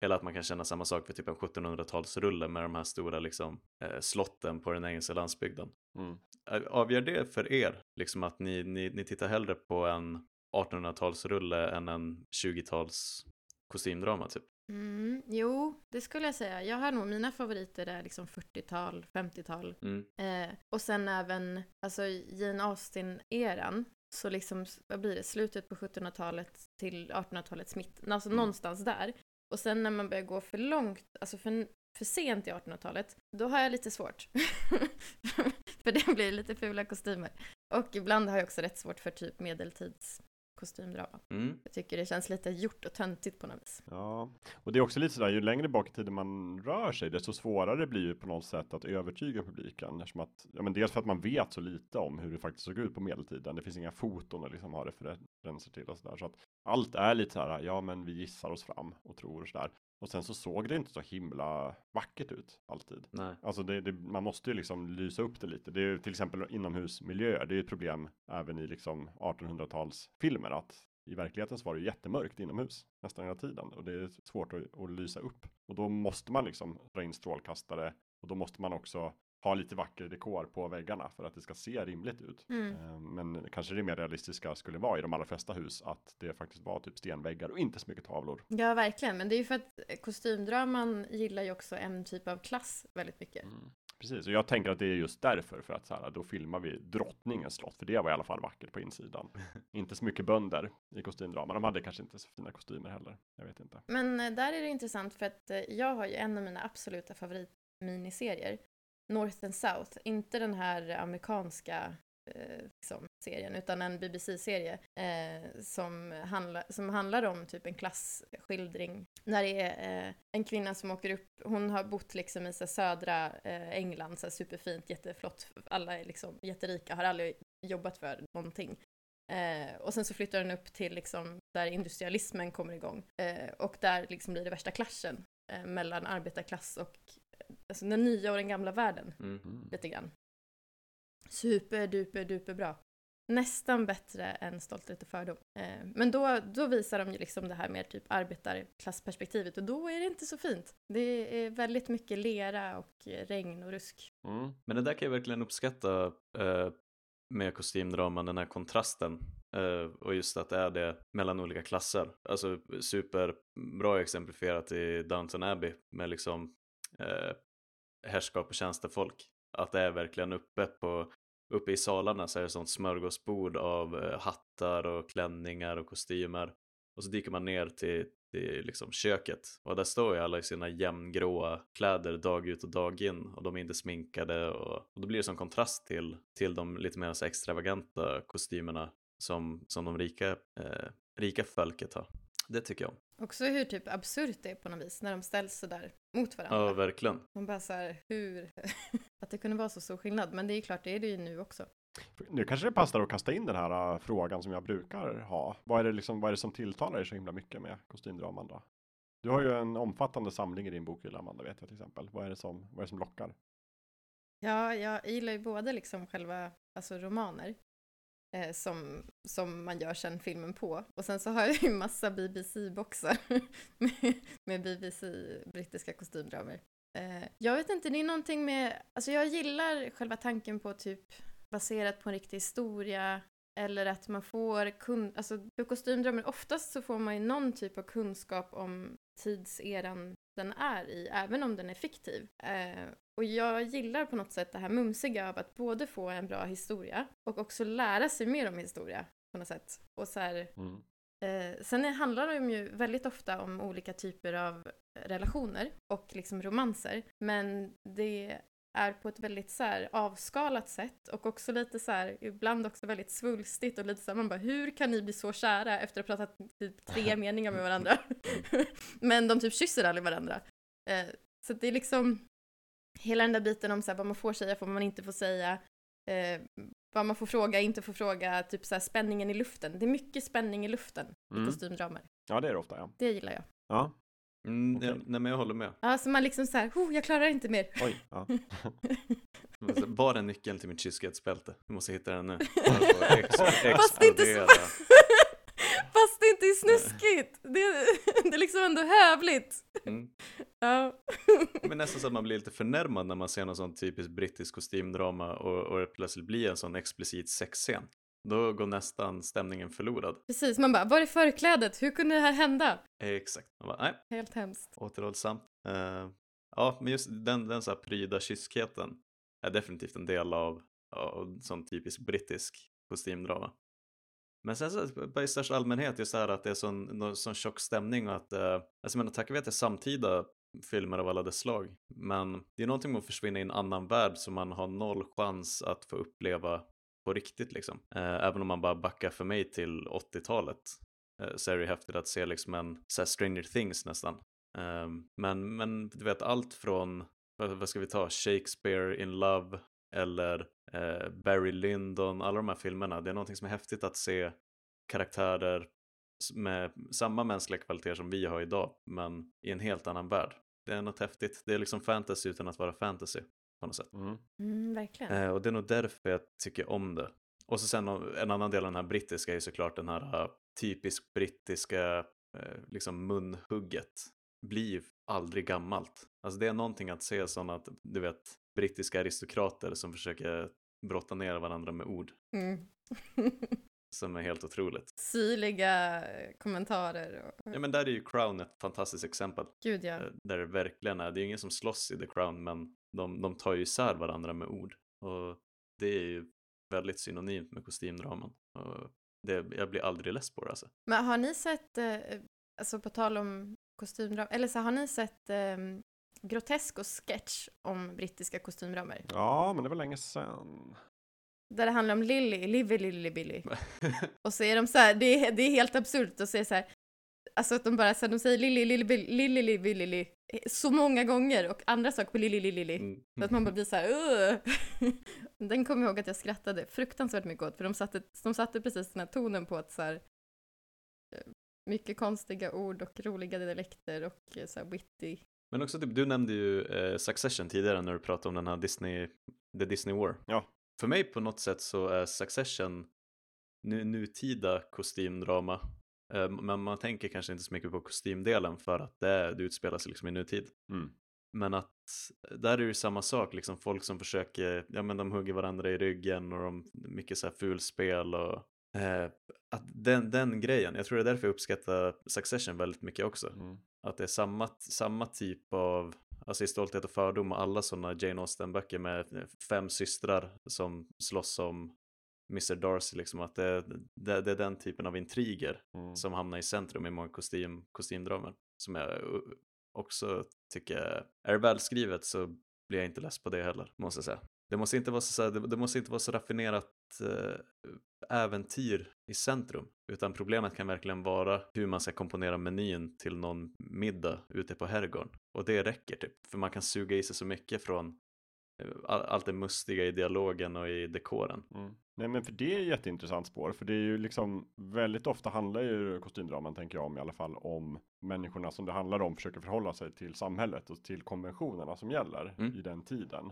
Eller att man kan känna samma sak för typ en 1700-talsrulle med de här stora liksom, eh, slotten på den engelska landsbygden. Mm. Avgör det för er, liksom att ni, ni, ni tittar hellre på en 1800-talsrulle än en 20-tals kostymdrama typ. Mm, jo, det skulle jag säga. Jag har nog mina favoriter är liksom 40-tal, 50-tal. Mm. Eh, och sen även, alltså Jane Austen-eran. Så liksom, vad blir det, slutet på 1700-talet till 1800-talets mitt. Alltså Mm. någonstans där. Och sen när man börjar gå för långt, alltså för, för sent i 1800-talet, då har jag lite svårt. för det blir lite fula kostymer. Och ibland har jag också rätt svårt för typ medeltids kostymdrama. Mm. Jag tycker det känns lite gjort och töntigt på något vis. Ja, och det är också lite sådär, ju längre bak i tiden man rör sig, desto svårare blir det på något sätt att övertyga publiken. Eftersom att, ja men dels för att man vet så lite om hur det faktiskt såg ut på medeltiden. Det finns inga foton att liksom ha referenser till och sådär. Så att allt är lite så här, ja men vi gissar oss fram och tror sådär. Och sen så såg det inte så himla vackert ut alltid. Nej. Alltså det, det, man måste ju liksom lysa upp det lite. Det är ju till exempel inomhusmiljöer. Det är ju ett problem även i liksom 1800-talsfilmer att i verkligheten så var det jättemörkt inomhus nästan hela tiden och det är svårt att, att lysa upp. Och då måste man liksom dra in strålkastare och då måste man också ha lite vacker dekor på väggarna för att det ska se rimligt ut. Mm. Eh, Men kanske det mer realistiska skulle vara i de allra flesta hus att det faktiskt var typ stenväggar och inte så mycket tavlor. Ja, verkligen. Men det är ju för att kostymdraman gillar ju också en typ av klass väldigt mycket. Precis, och jag tänker att det är just därför för att så här, då filmar vi drottningens slott, för det var i alla fall vackert på insidan. inte så mycket bönder i kostymdrama, de hade kanske inte så fina kostymer heller. Jag vet inte. Men eh, där är det intressant för att eh, jag har ju en av mina absoluta favoritminiserier. North and South, inte den här amerikanska eh, liksom, serien, utan en BBC-serie eh, som, handla, som handlar om typ en klasskildring. När det är eh, en kvinna som åker upp, hon har bott liksom i så södra eh, England, så superfint, jätteflott, alla är liksom jätterika, har aldrig jobbat för någonting. Eh, och sen så flyttar den upp till liksom där industrialismen kommer igång. Eh, och där liksom blir det värsta klaschen eh, mellan arbetarklass och alltså den nya och den gamla världen Mm. lite grann. Super duper duper bra. Nästan bättre än Stolthet och fördom. Eh, men då, då visar de ju liksom det här mer typ arbetarklassperspektivet och då är det inte så fint. Det är väldigt mycket lera och eh, regn och rusk. Mm. Men det där kan jag verkligen uppskatta eh, med kostymdraman, den här kontrasten. Eh, och just att det är det mellan olika klasser. Alltså superbra exemplifierat i Downton Abbey med liksom eh, herrskap och tjänstefolk. Att det är verkligen uppe på Uppe i salarna så är det sånt smörgåsbord av eh, hattar och klänningar och kostymer. Och så dyker man ner till, till liksom köket och där står ju alla i sina jämngråa kläder dag ut och dag in och de är inte sminkade och, och då blir det som kontrast till, till de lite mer så extravaganta kostymerna som, som de rika, eh, rika folket har. Det tycker jag om. Också hur typ absurt det är på något vis när de ställs sådär mot varandra. Ja, verkligen. Man bara så här, hur... att det kunde vara så stor skillnad. Men det är klart, det är det ju nu också. Nu kanske det passar att kasta in den här uh, frågan som jag brukar ha. Vad är, det liksom, vad är det som tilltalar dig så himla mycket med kostymdraman då? Du har ju en omfattande samling i din bokhylla, Amanda, vet jag till exempel. Vad är det som, vad är det som lockar? Ja, jag gillar ju både liksom själva alltså romaner eh, som, som man gör sen filmen på. Och sen så har jag ju massa BBC-boxar med, med BBC, brittiska kostymdramer. Eh, jag vet inte, det är någonting med, alltså jag gillar själva tanken på typ baserat på en riktig historia Eller att man får kun, alltså för kostymdramer, oftast så får man ju någon typ av kunskap om tidseran den är i, även om den är fiktiv. Eh, och jag gillar på något sätt det här mumsiga av att både få en bra historia och också lära sig mer om historia på något sätt. Och så här, Mm. Eh, sen handlar de ju väldigt ofta om olika typer av relationer och liksom romanser. Men det är på ett väldigt så här avskalat sätt och också lite så här, ibland också väldigt svulstigt och lite så här, man bara hur kan ni bli så kära efter att ha pratat typ tre meningar med varandra? Men de typ kysser aldrig varandra. Eh, så det är liksom hela den där biten om så här, vad man får säga, vad man inte får säga. Eh, vad man får fråga, inte får fråga, typ så här spänningen i luften. Det är mycket spänning i luften i Mm. kostymdramer. Ja, det är det ofta, ja. Det gillar jag. Ja, Mm, ja, nej men jag håller med. Ja, så man liksom så här, oh, jag klarar inte mer. oj. Ja. Var är nyckeln till mitt kyskhetsbälte? Du måste hitta den nu. Jag får ex- Fast inte så... Fast det inte är snuskigt. Det, det är liksom ändå hövligt. Mm. Ja. Men nästan så att man blir lite förnärmad när man ser någon sån typisk brittisk kostymdrama och, och plötsligt blir en sån explicit sexscen. Då går nästan stämningen förlorad. Precis, man bara, var är förklädet? Hur kunde det här hända? Exakt. Man bara, nej, Helt hemskt. återhållsamt. Eh, ja, men just den, den så här pryda kyskheten är definitivt en del av, av sån typisk brittisk kostymdrama. Men sen så bara i största allmänhet just det här att det är sån, sån tjock stämning och att, eh, alltså jag menar tack vare att det är samtida filmer av alla dess slag. Men det är någonting med att försvinna i en annan värld som man har noll chans att få uppleva på riktigt liksom. Eh, även om man bara backar för mig till 80-talet eh, så är det ju häftigt att se liksom en så här Stranger Things nästan. Ehm, men, men du vet allt från, vad, vad ska vi ta, Shakespeare in Love eller eh, Barry Lyndon, alla de här filmerna. Det är någonting som är häftigt att se karaktärer med samma mänskliga kvaliteter som vi har idag, men i en helt annan värld. Det är något häftigt. Det är liksom fantasy utan att vara fantasy på något sätt. Mm. Mm, verkligen. Eh, och det är nog därför jag tycker om det. Och så sen en annan del av den här brittiska är ju såklart den här uh, typisk brittiska eh, liksom munhugget. Blir ju aldrig gammalt. Alltså det är någonting att se sådana att, du vet, brittiska aristokrater som försöker brotta ner varandra med ord. Mm. Som är helt otroligt. Syrliga kommentarer. Och... Ja men där är ju Crown ett fantastiskt exempel. Gud ja. Eh, Där det verkligen är, det är ingen som slåss i The Crown men de, de tar ju isär varandra med ord. Och det är ju väldigt synonymt med kostymdraman. Och det, jag blir aldrig less på det alltså. Men har ni sett, eh, alltså på tal om kostymdramer, eller så har ni sett eh, Grotesk och sketch om brittiska kostymdramer? ja, men det var länge sedan. Där det handlar om Lily, Livy, Lily, Billy. Och så är de så här, det är, det är helt absurt att säga så här, alltså att de bara så här, de säger Lily, Billy, Lily, Lily, Lily, så många gånger och andra saker på Lily, Lily, Lily. Mm. Så att man bara blir så här, "Ugh." Den kommer jag ihåg att jag skrattade fruktansvärt mycket åt, för de satte, de satte precis den här tonen på att så här, eh, mycket konstiga ord och roliga dialekter och eh, så här witty. Men också typ, du nämnde ju eh, Succession tidigare när du pratade om den här Disney, The Disney War. Ja. För mig på något sätt så är Succession nu, nutida kostymdrama. Eh, men man tänker kanske inte så mycket på kostymdelen för att det, det utspelar sig liksom i nutid. Mm. Men att där är det ju samma sak, liksom folk som försöker, ja men de hugger varandra i ryggen och de, mycket så här fulspel och eh, att den, den grejen, jag tror det är därför jag uppskattar Succession väldigt mycket också. Mm. Att det är samma, samma typ av, alltså i Stolthet och fördom och alla sådana Jane Austen-böcker med fem systrar som slåss om Mr Darcy, liksom att det, det, det är den typen av intriger Mm. som hamnar i centrum i många kostym, kostymdramer. Som jag också tycker, är det välskrivet så blir jag inte less på det heller, måste jag säga. Det måste inte vara så, det, det måste inte vara så raffinerat eh, äventyr i centrum, utan problemet kan verkligen vara hur man ska komponera menyn till någon middag ute på herrgården. Och det räcker typ, för man kan suga i sig så mycket från allt det mustiga i dialogen och i dekoren. Mm. Nej men för det är ett jätteintressant spår, för det är ju liksom väldigt ofta handlar ju kostymdraman, tänker jag om i alla fall, om människorna som det handlar om försöker förhålla sig till samhället och till konventionerna som gäller Mm. i den tiden.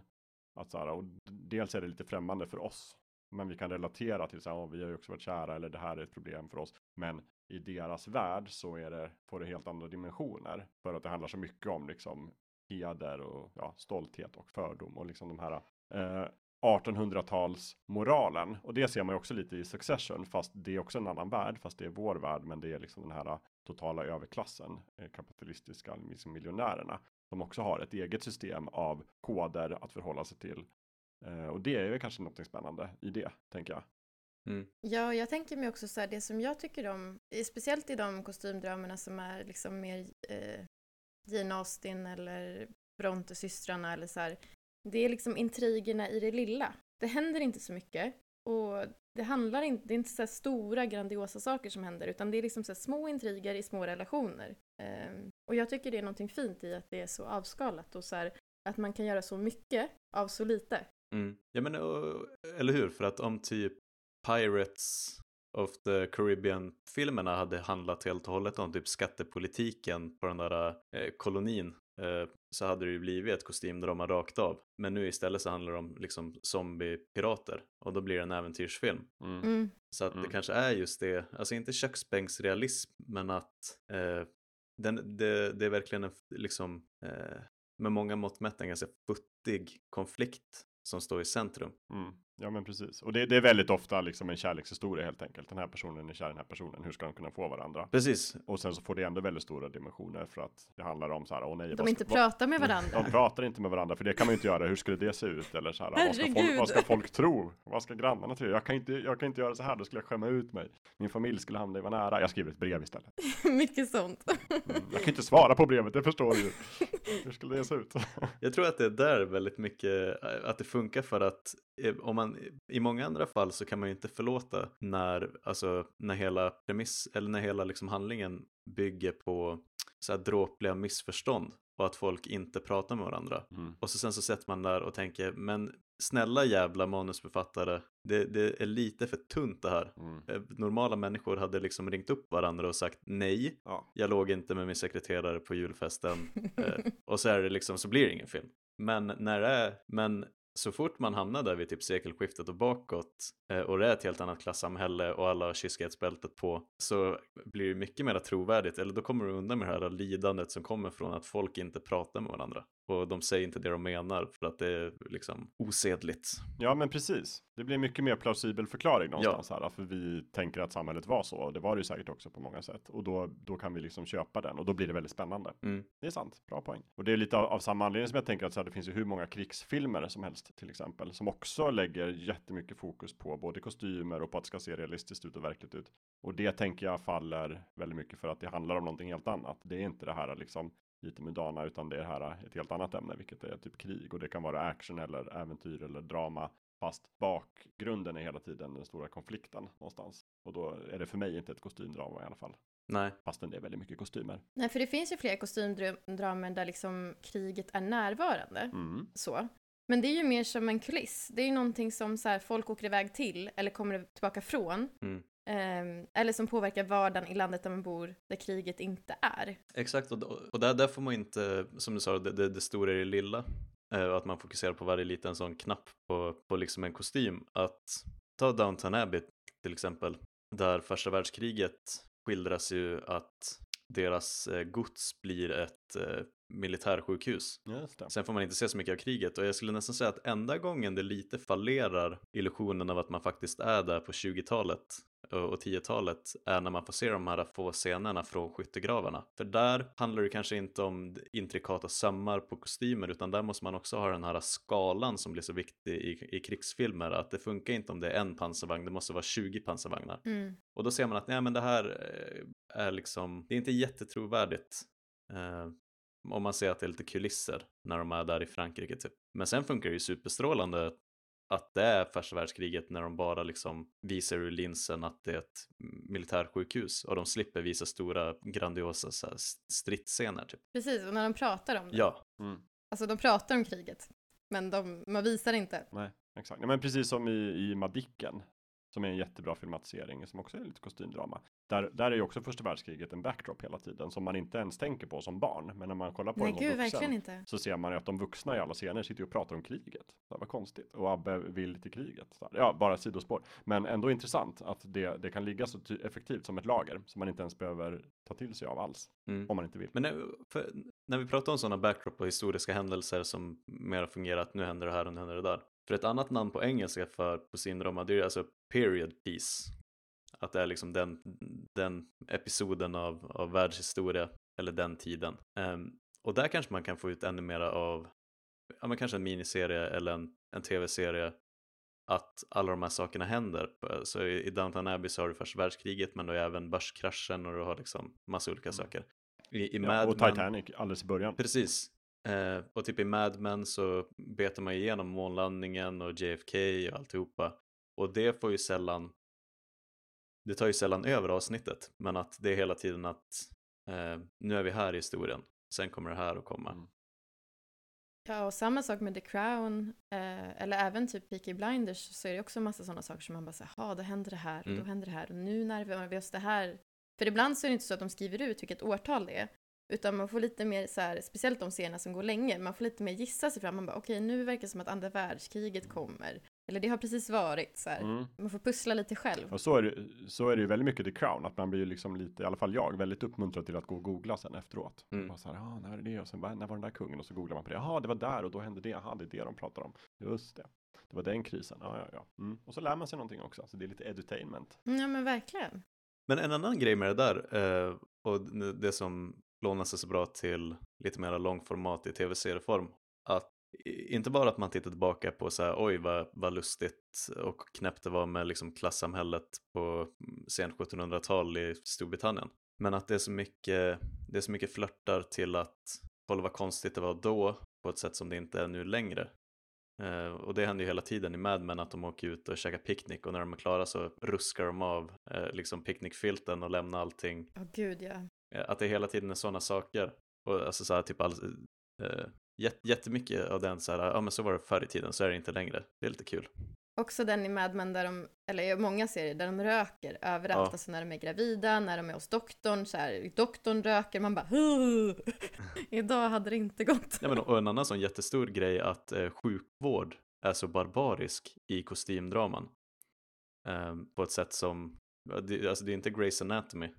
Att så här, och dels är det lite främmande för oss, men vi kan relatera till så här, "Åh, vi har ju också varit kära eller det här är ett problem för oss. Men i deras värld så är det, får det helt andra dimensioner för att det handlar så mycket om liksom heder och ja, stolthet och fördom och liksom de här. Eh, 1800-talsmoralen. Och det ser man ju också lite i Succession, fast det är också en annan värld, fast det är vår värld, men det är liksom den här totala överklassen, eh, kapitalistiska liksom miljonärerna, som också har ett eget system av koder att förhålla sig till. Eh, och det är ju kanske något spännande i det, tänker jag. Mm. Ja, jag tänker mig också så här, det som jag tycker om, speciellt i de kostymdramerna som är liksom mer eh, Jane Austen eller Brontesystrarna eller så här, det är liksom intrigerna i det lilla. Det händer inte så mycket och det handlar inte, det är inte så stora grandiosa saker som händer utan det är liksom så små intriger i små relationer. Um, och jag tycker det är någonting fint i att det är så avskalat och så här, att man kan göra så mycket av så lite. Mm. Ja men eller hur, för att om typ Pirates of the Caribbean-filmerna hade handlat helt och hållet om typ skattepolitiken på den där eh, kolonin eh, så hade det ju blivit ett kostymdrama rakt av. Men nu istället så handlar det om liksom zombiepirater och då blir det en äventyrsfilm. Mm. Mm. Så att Mm. det kanske är just det, alltså inte köksbänksrealism men att eh, den, det, det är verkligen en liksom eh, med många mått mätt en ganska futtig konflikt som står i centrum. Mm. Ja men precis. Och det, det, är väldigt ofta liksom en kärlekshistoria helt enkelt. Den här personen är kär i den här personen. Hur ska de kunna få varandra? Precis, Och sen så får det ändå väldigt stora dimensioner för att det handlar om så här, åh nej. De ska- inte vad- pratar med varandra. De pratar inte med varandra för det kan man ju inte göra. Hur skulle det se ut? Eller så här, vad ska, folk, vad ska folk tro? Vad ska grannarna tro? Jag kan, inte, jag kan inte göra så här, då skulle jag skämma ut mig. Min familj skulle hamna i vad nära. Jag skriver ett brev istället. Mycket sånt. Mm. Jag kan inte svara på brevet, det förstår du ju. Hur skulle det se ut? Jag tror att det är där väldigt mycket, eh, att det funkar för att eh, om man, i många andra fall så kan man ju inte förlåta när, alltså när hela premiss, eller när hela liksom handlingen bygger på så här dråpliga missförstånd och att folk inte pratar med varandra. Mm. Och så sen så sätter man där och tänker, men snälla jävla manusförfattare, det, det är lite för tunt det här. Mm. Eh, Normala människor hade liksom ringt upp varandra och sagt nej, Ja. jag låg inte med min sekreterare på julfesten. Eh, och så är det liksom, så blir det ingen film. Men när det är, men så fort man hamnar där vid typ sekelskiftet och bakåt eh, och det är ett helt annat klassamhälle och alla har kyskhetsbältet på så blir det mycket mer trovärdigt. Eller då kommer du undan med det här lidandet som kommer från att folk inte pratar med varandra och de säger inte det de menar för att det är liksom osedligt. ja, men precis. Det blir mycket mer plausibel förklaring någonstans här. För vi tänker att samhället var så. Och det var det ju säkert också på många sätt. Och då, då kan vi liksom köpa den. Och då blir det väldigt spännande. Mm. Det är sant, bra poäng. Och det är lite av, av samma anledning som jag tänker att så här, det finns ju hur många krigsfilmer som helst till exempel. Som också lägger jättemycket fokus på både kostymer och på att det ska se realistiskt ut och verkligt ut. Och det tänker jag faller väldigt mycket för att det handlar om någonting helt annat. Det är inte det här liksom lite mudana utan det är här ett helt annat ämne vilket är typ krig och det kan vara action eller äventyr eller drama fast bakgrunden är hela tiden den stora konflikten någonstans och då är det för mig inte ett kostymdrama i alla fall Nej, fastän det är väldigt mycket kostymer. Nej, för det finns ju fler kostymdramer där liksom kriget är närvarande. Mm. Så. Men det är ju mer som en kuliss. Det är ju någonting som så här, folk åker iväg till eller kommer tillbaka från. Mm. Ehm, eller som påverkar vardagen i landet där man bor, där kriget inte är. Exakt, och, och där, där får man inte, som du sa, det, det, det stora är det lilla. Eh, att man fokuserar på varje liten sån knapp på, på liksom en kostym. Att ta Downton Abbey till exempel, där första världskriget skildras ju att deras eh, gods blir ett eh, militärsjukhus. Just det. Sen får man inte se så mycket av kriget och jag skulle nästan säga att enda gången det lite fallerar illusionen av att man faktiskt är där på 20-talet och och 10-talet är när man får se de här få scenerna från skyttegravarna. För där handlar det kanske inte om intrikata sömmar på kostymer utan där måste man också ha den här skalan som blir så viktig i, i krigsfilmer att det funkar inte om det är en pansarvagn, det måste vara 20 pansarvagnar. Mm. Och då ser man att nej, men det här eh, är liksom, det är inte jättetrovärdigt. Eh, om man ser att det är lite kulisser när de är där i Frankrike typ. Men sen funkar det ju superstrålande att det är första världskriget när de bara liksom visar ur linsen att det är ett militärsjukhus och de slipper visa stora grandiosa så här, stridsscener typ. Precis, och när de pratar om det. Ja, Mm. Alltså de pratar om kriget. Men de, man visar inte. Nej, exakt. Ja, men precis som i, i Madicken. Som är en jättebra filmatisering som också är lite kostymdrama. Där, där är ju också första världskriget en backdrop hela tiden som man inte ens tänker på som barn. Men när man kollar på Nej, den som gud, vuxen inte. så ser man ju att de vuxna i alla scener sitter och pratar om kriget. Det var konstigt. Och Abbe vill till kriget. Ja, bara sidospår. Men ändå intressant att det, det kan ligga så effektivt som ett lager som man inte ens behöver ta till sig av alls. mm. Om man inte vill. Men när, för, när vi pratar om sådana backdrop och historiska händelser som mer har fungerat, nu händer det här och nu händer det där. För ett annat namn på engelska för kostymdrama det är alltså period piece. Att det är liksom den, den episoden av, av världshistoria eller den tiden. Um, och där kanske man kan få ut ännu mera av, ja men kanske en miniserie eller en, en tv-serie att alla de här sakerna händer. Så i Downton Abbey så har du första världskriget men du har även börskraschen och du har liksom massa olika mm. saker. I, i ja, och Titanic alldeles i början. Precis. Eh, och typ i Mad Men så betar man igenom månlandningen och JFK och alltihopa. Och det får ju sällan, det tar ju sällan över avsnittet. Men att det är hela tiden att eh, nu är vi här i historien. Sen kommer det här att komma. Mm. Ja, och samma sak med The Crown, eh, eller även typ Peaky Blinders, så är det också en massa sådana saker som man bara säger, ja, då händer det här, och mm. då händer det här, och nu närmar vi oss det här. För ibland så är det inte så att de skriver ut vilket årtal det är, utan man får lite mer så här, speciellt de serierna som går länge, man får lite mer gissa sig fram. Man bara, okej, okay, nu verkar det som att andra världskriget kommer. Eller det har precis varit så här. Mm. Man får pussla lite själv. Och så är, det, så är det ju väldigt mycket The Crown, att man blir ju liksom lite, i alla fall jag, väldigt uppmuntrad till att gå och googla sen efteråt. Mm. Och så här, ah, när är det? Och sen, när var den där kungen? Och så googlar man på det. Jaha, det var där och då hände det. Jaha, det är det de pratar om. Just det. Det var den krisen. Ja, ja, ja. Mm. Och så lär man sig någonting också. Så det är lite edutainment. Ja, men verkligen. Men en annan grej med det där, eh, och det som lånar sig så bra till lite mer långformat i tv-serieform, att inte bara att man tittar tillbaka på så här, oj vad, vad lustigt och knäppt det var med liksom klassamhället på mm, sent 1700-tal i Storbritannien. Men att det är så mycket, det är så mycket flörtar till att kolla vad konstigt det var då på ett sätt som det inte är nu längre. Eh, och det händer ju hela tiden i Mad Men att de åker ut och käkar picknick och när de är klara så ruskar de av eh, liksom picknickfilten och lämnar allting. Ja, oh, gud ja. Uh, att det hela tiden är sådana saker. Och alltså så här, typ all, jättemycket av den så här, ja men så var det förr i tiden, så är det inte längre. Det är lite kul. Också den i Mad Men där de, eller många serier, där de röker överallt. Ja. Alltså när de är gravida, när de är hos doktorn, så här, doktorn röker, man bara Huu! Idag hade det inte gått. Ja, men, och en annan sån jättestor grej att eh, sjukvård är så barbarisk i kostymdraman. Eh, på ett sätt som, alltså det är inte Grace Anatomy,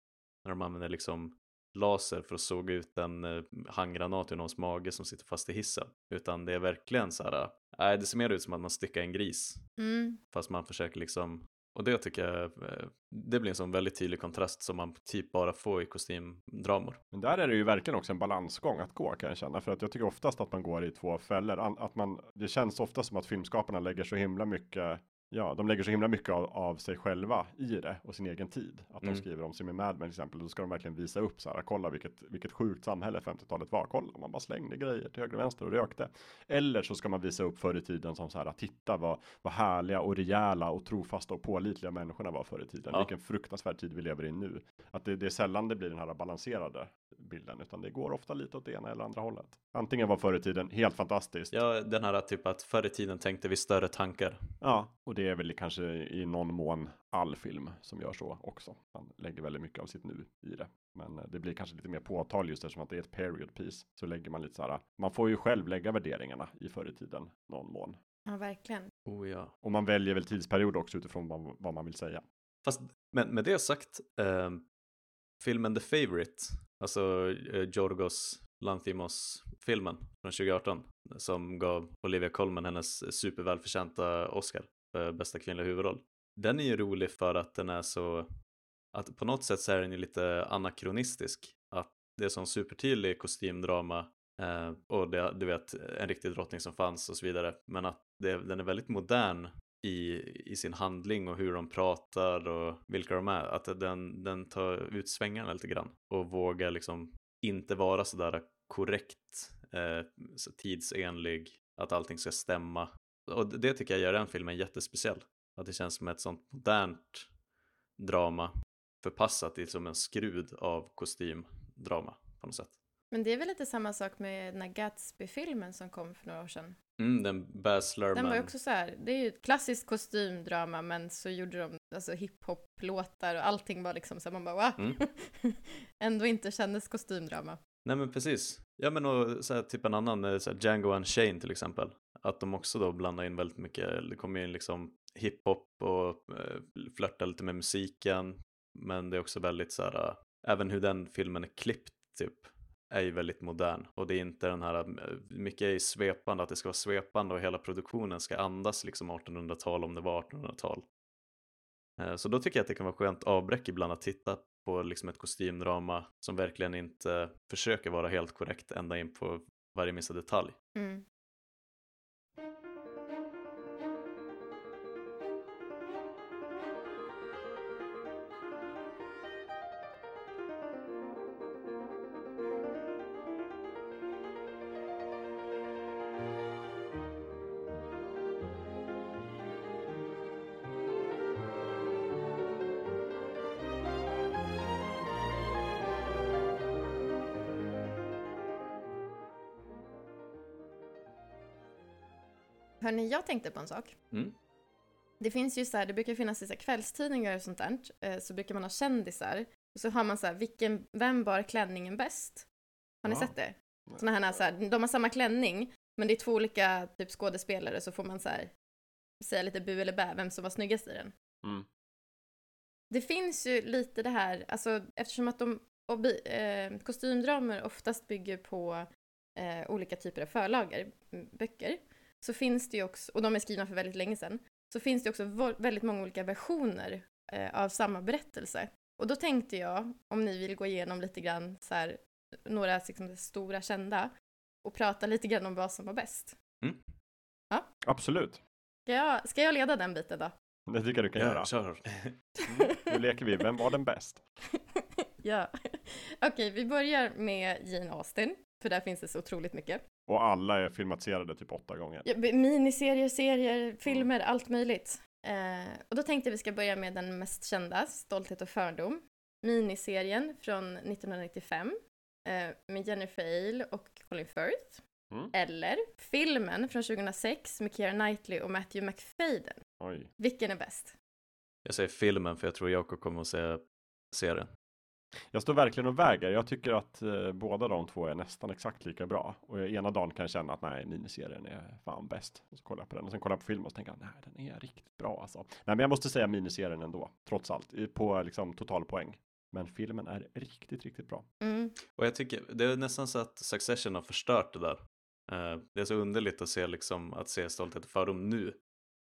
när de använder liksom laser för att såga ut en eh, handgranat ur någons mage som sitter fast i hissen. Utan det är verkligen så här, nej det ser mer ut som att man styckar en gris. Mm. Fast man försöker liksom, och det tycker jag, eh, det blir en sån väldigt tydlig kontrast som man typ bara får i kostymdramor. Men där är det ju verkligen också en balansgång att gå kan jag känna. För att jag tycker oftast att man går i två fällor. Att man, det känns ofta som att filmskaparna lägger så himla mycket Ja, de lägger så himla mycket av, av, sig själva i det och sin egen tid. Att mm. de skriver om sig med Mad Men till exempel. Då ska de verkligen visa upp så här. Kolla vilket, vilket sjukt samhälle 50-talet var. Kolla, man bara slängde grejer till höger och vänster och rökte. Eller så ska man visa upp förr i tiden som så här. Titta vad, vad härliga och rejäla och trofasta och pålitliga människorna var förr i tiden. Ja. Vilken fruktansvärd tid vi lever i nu. Att det, det är sällan det blir den här balanserade bilden, utan det går ofta lite åt det ena eller andra hållet. Antingen var förr i tiden helt fantastiskt. Ja, den här typ att förr i tiden tänkte vi större tankar. Ja, och det är väl kanske i någon mån all film som gör så också. Man lägger väldigt mycket av sitt nu i det. Men eh, det blir kanske lite mer påtagligt just eftersom att det är ett period piece. Så lägger man lite så här, man får ju själv lägga värderingarna i förr i tiden, någon mån. Ja, verkligen. Oh, ja. Och man väljer väl tidsperiod också utifrån vad, vad man vill säga. Fast men med det sagt, eh, filmen The Favourite, alltså eh, Jorgos Lanthimos-filmen från 2018 som gav Olivia Colman hennes supervälförtjänta Oscar för bästa kvinnliga huvudroll. Den är ju rolig för att den är så, att på något sätt så är den ju lite anakronistisk. Att det är sån supertydlig kostymdrama eh, och det, du vet en riktig drottning som fanns och så vidare. Men att det, den är väldigt modern i, i sin handling och hur de pratar och vilka de är. Att den, den tar ut svängarna lite grann och vågar liksom inte vara sådär korrekt, eh, så tidsenlig, att allting ska stämma. Och det tycker jag gör den filmen jättespeciell. Att det känns som ett sånt modernt drama förpassat i som en skrud av kostymdrama på något sätt. Men det är väl lite samma sak med den här Gatsby-filmen som kom för några år sedan? Mm, den Baz Den var ju också så här, det är ju ett klassiskt kostymdrama men så gjorde de alltså hiphop-låtar och allting var liksom så här, man bara va? Mm. Ändå inte kändes kostymdrama. Nej men precis. Ja men och så här, typ en annan, eh, så här, Django Unchained till exempel. Att de också då blandar in väldigt mycket, det kommer in liksom hiphop och eh, flörtar lite med musiken. Men det är också väldigt så här, äh, även hur den filmen är klippt typ är ju väldigt modern och det är inte den här, eh, mycket är ju svepande, att det ska vara svepande och hela produktionen ska andas liksom 1800-tal om det var 1800-tal. Eh, så då tycker jag att det kan vara skönt avbräck ibland att titta på liksom ett kostymdrama som verkligen inte försöker vara helt korrekt ända in på varje minsta detalj. Mm. Hörni, jag tänkte på en sak. Mm. Det finns ju så här, det brukar finnas i så här kvällstidningar och sånt där, eh, så brukar man ha kändisar. Och så har man så här, vilken, vem bar klänningen bäst? Har ni Ja. sett det? Såna här, så här, de har samma klänning, men det är två olika typ skådespelare, så får man så här, säga lite bu eller bä, vem som var snyggast i den. Mm. Det finns ju lite det här, alltså eftersom att de och bi, eh, kostymdramer oftast bygger på eh, olika typer av förlager, böcker, så finns det ju också, och de är skrivna för väldigt länge sedan, så finns det också väldigt många olika versioner eh, av samma berättelse. Och då tänkte jag, om ni vill gå igenom lite grann så här, några liksom, stora kända, och prata lite grann om vad som var bäst. Absolut. Ska jag, ska jag leda den biten då? Det tycker jag du kan göra. Ja, kör. Mm. Nu leker vi, vem var den bäst? ja. Okej, vi börjar med Jane Austen, för där finns det så otroligt mycket. Och alla är filmatiserade typ åtta gånger. Ja, Miniserier, serier, filmer, allt möjligt. Eh, och då tänkte jag vi ska börja med den mest kända, Stolthet och fördom. Miniserien från 1995 eh, med Jennifer Aile och Colin Firth. Mm. Eller filmen från 2006 med Keira Knightley och Matthew McFadden. Oj. Vilken är bäst? Jag säger filmen för jag tror Jakob kommer att se serien. Jag står verkligen och väger. Jag tycker att eh, båda de två är nästan exakt lika bra. Och ena dagen kan jag känna att nej, miniserien är fan bäst. Och så kollar jag på den och sen kollar jag på filmen och så tänker jag nej, den är riktigt bra alltså. Nej, men jag måste säga miniserien ändå, trots allt, på liksom totalpoäng. Men filmen är riktigt, riktigt bra. Mm. Och jag tycker, det är nästan så att Succession har förstört det där. Eh, det är så underligt att se liksom, att se Stolthet och fördom nu.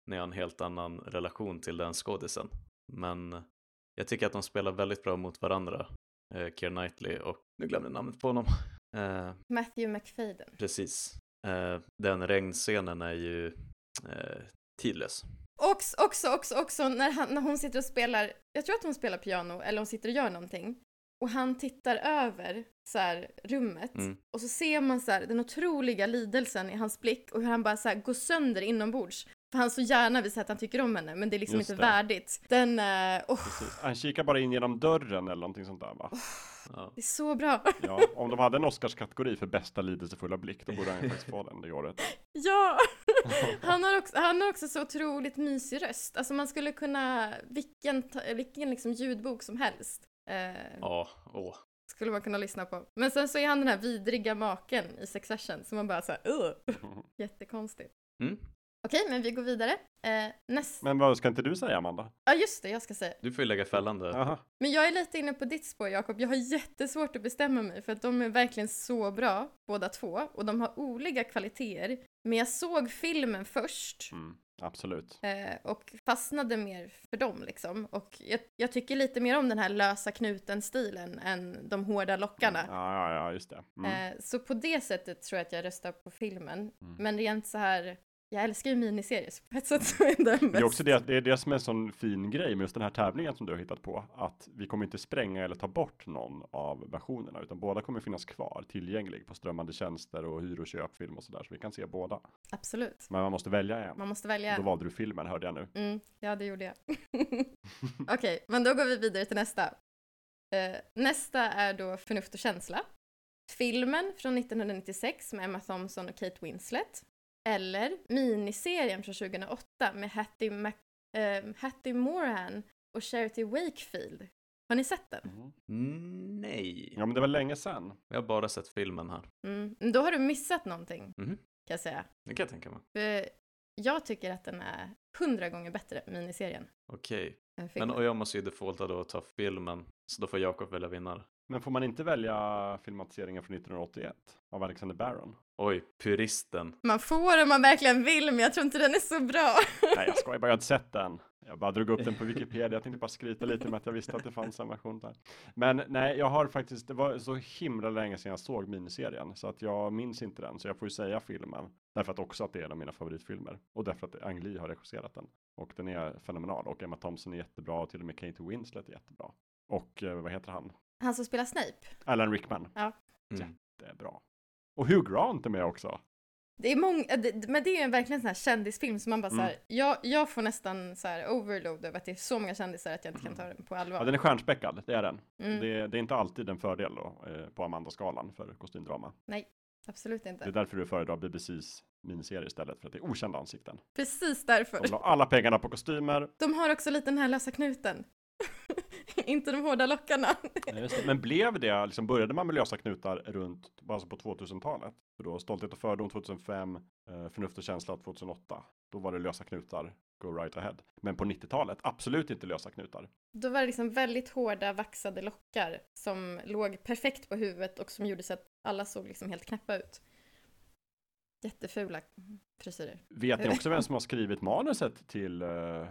När jag har en helt annan relation till den skådisen. Men jag tycker att de spelar väldigt bra mot varandra. Uh, Keira Knightley och, nu glömde jag namnet på honom. Eh, Matthew McFadden. precis. Eh, den regnscenen är ju eh, tidlös. Också, också, också, också när, han, när hon sitter och spelar, jag tror att hon spelar piano eller hon sitter och gör någonting. Och han tittar över så här, rummet Mm. och så ser man så här, den otroliga lidelsen i hans blick och hur han bara så här, går sönder inombords. För han så gärna vill säga att han tycker om henne men det är liksom Just inte det. värdigt. Den, uh, oh, Precis. Han kikar bara in genom dörren eller någonting sånt där va? Ja. det är så bra. Ja, om de hade en Oscarskategori för bästa lidelsefulla blick, då borde han ju faktiskt få den det året. ja! Han har, också, han har också så otroligt mysig röst. Alltså man skulle kunna, vilken, vilken liksom ljudbok som helst. eh, Ja, åh. skulle man kunna lyssna på. Men sen så är han den här vidriga maken i Succession som man bara såhär, uh, jättekonstigt. Mm. Okej, men vi går vidare. Eh, näst... Men vad ska inte du säga Amanda? Ja, just det, jag ska säga. Du får ju lägga fällande. Aha. Men jag är lite inne på ditt spår, Jakob. Jag har jättesvårt att bestämma mig för att de är verkligen så bra, båda två. Och de har olika kvaliteter. Men jag såg filmen först Mm, absolut. eh, och fastnade mer för dem liksom. Och jag, jag tycker lite mer om den här lösa knuten-stilen än de hårda lockarna. Ja, ja, ja, just det. Mm. Eh, så på det sättet tror jag att jag röstar på filmen. Mm. Men rent så här, jag älskar ju miniserier, på ett sätt så är den Det är också det, det är det som är en sån fin grej med just den här tävlingen som du har hittat på. Att vi kommer inte spränga eller ta bort någon av versionerna, utan båda kommer finnas kvar tillgänglig på strömmande tjänster och hyr och köpfilm och sådär. Så vi kan se båda. Absolut. Men man måste välja en. Man måste Då välja. valde du filmen, hörde jag nu. Mm, ja, det gjorde jag. Okej, men då går vi vidare till nästa. Eh, nästa är då Förnuft och känsla. Filmen från 1996 med Emma Thompson och Kate Winslet. Eller miniserien från 2008 med Hattie, Mac- eh, Hattie Morahan och Charity Wakefield. Har ni sett den? Mm, nej. Ja, men det var länge sedan. Jag har bara sett filmen här. Mm. Då har du missat någonting, Mhm. kan jag säga. Det kan jag tänka mig. För jag tycker att den är hundra gånger bättre, miniserien, Okej. än Men och jag måste ju defaulta då och ta filmen. Så då får Jakob välja vinnare. Men får man inte välja filmatiseringen från 1981 av Alexander Barron? Oj, puristen. Man får om man verkligen vill, men jag tror inte den är så bra. Nej, jag skojar bara, jag har inte sett den. Jag bara drog upp den på Wikipedia, jag tänkte bara skryta lite med att jag visste att det fanns en version där. Men nej, jag har faktiskt, det var så himla länge sedan jag såg miniserien, så att jag minns inte den, så jag får ju säga filmen. Därför att också att det är en av mina favoritfilmer, och därför att Ang Lee har regisserat den. Och den är fenomenal, och Emma Thompson är jättebra, och till och med Kate Winslet är jättebra. Och eh, vad heter han? Han som spelar Snape. Alan Rickman. Mm. Det är bra. Och Hugh Grant är med också. Det är många, det, men det är ju verkligen en sån här kändisfilm som man bara Mm. så här, jag, jag får nästan så här overload över att det är så många kändisar att jag inte kan ta den på Ja, allvar. den är stjärnspäckad, det är den. Mm, Det, det är inte alltid en fördel då, eh, på Amanda-skalan för kostymdrama. absolut Det är inte. därför du föredrar BBCs miniserie istället, för att det är okända ansikten. Precis därför. De la alla pengarna på kostymer. De har också lite den här lösa knuten. inte de hårda lockarna. Men blev det, liksom började man med lösa knutar runt, alltså på 2000-talet? För då Stolthet och fördom 2005, eh, Förnuft och känsla 2008. Då var det lösa knutar, go right ahead. Men på 90-talet, absolut inte lösa knutar. Då var det liksom väldigt hårda vaxade lockar som låg perfekt på huvudet och som gjorde så att alla såg liksom helt knäppa ut. Jättefula frisyrer. Vet ni också vem som har skrivit manuset till eh,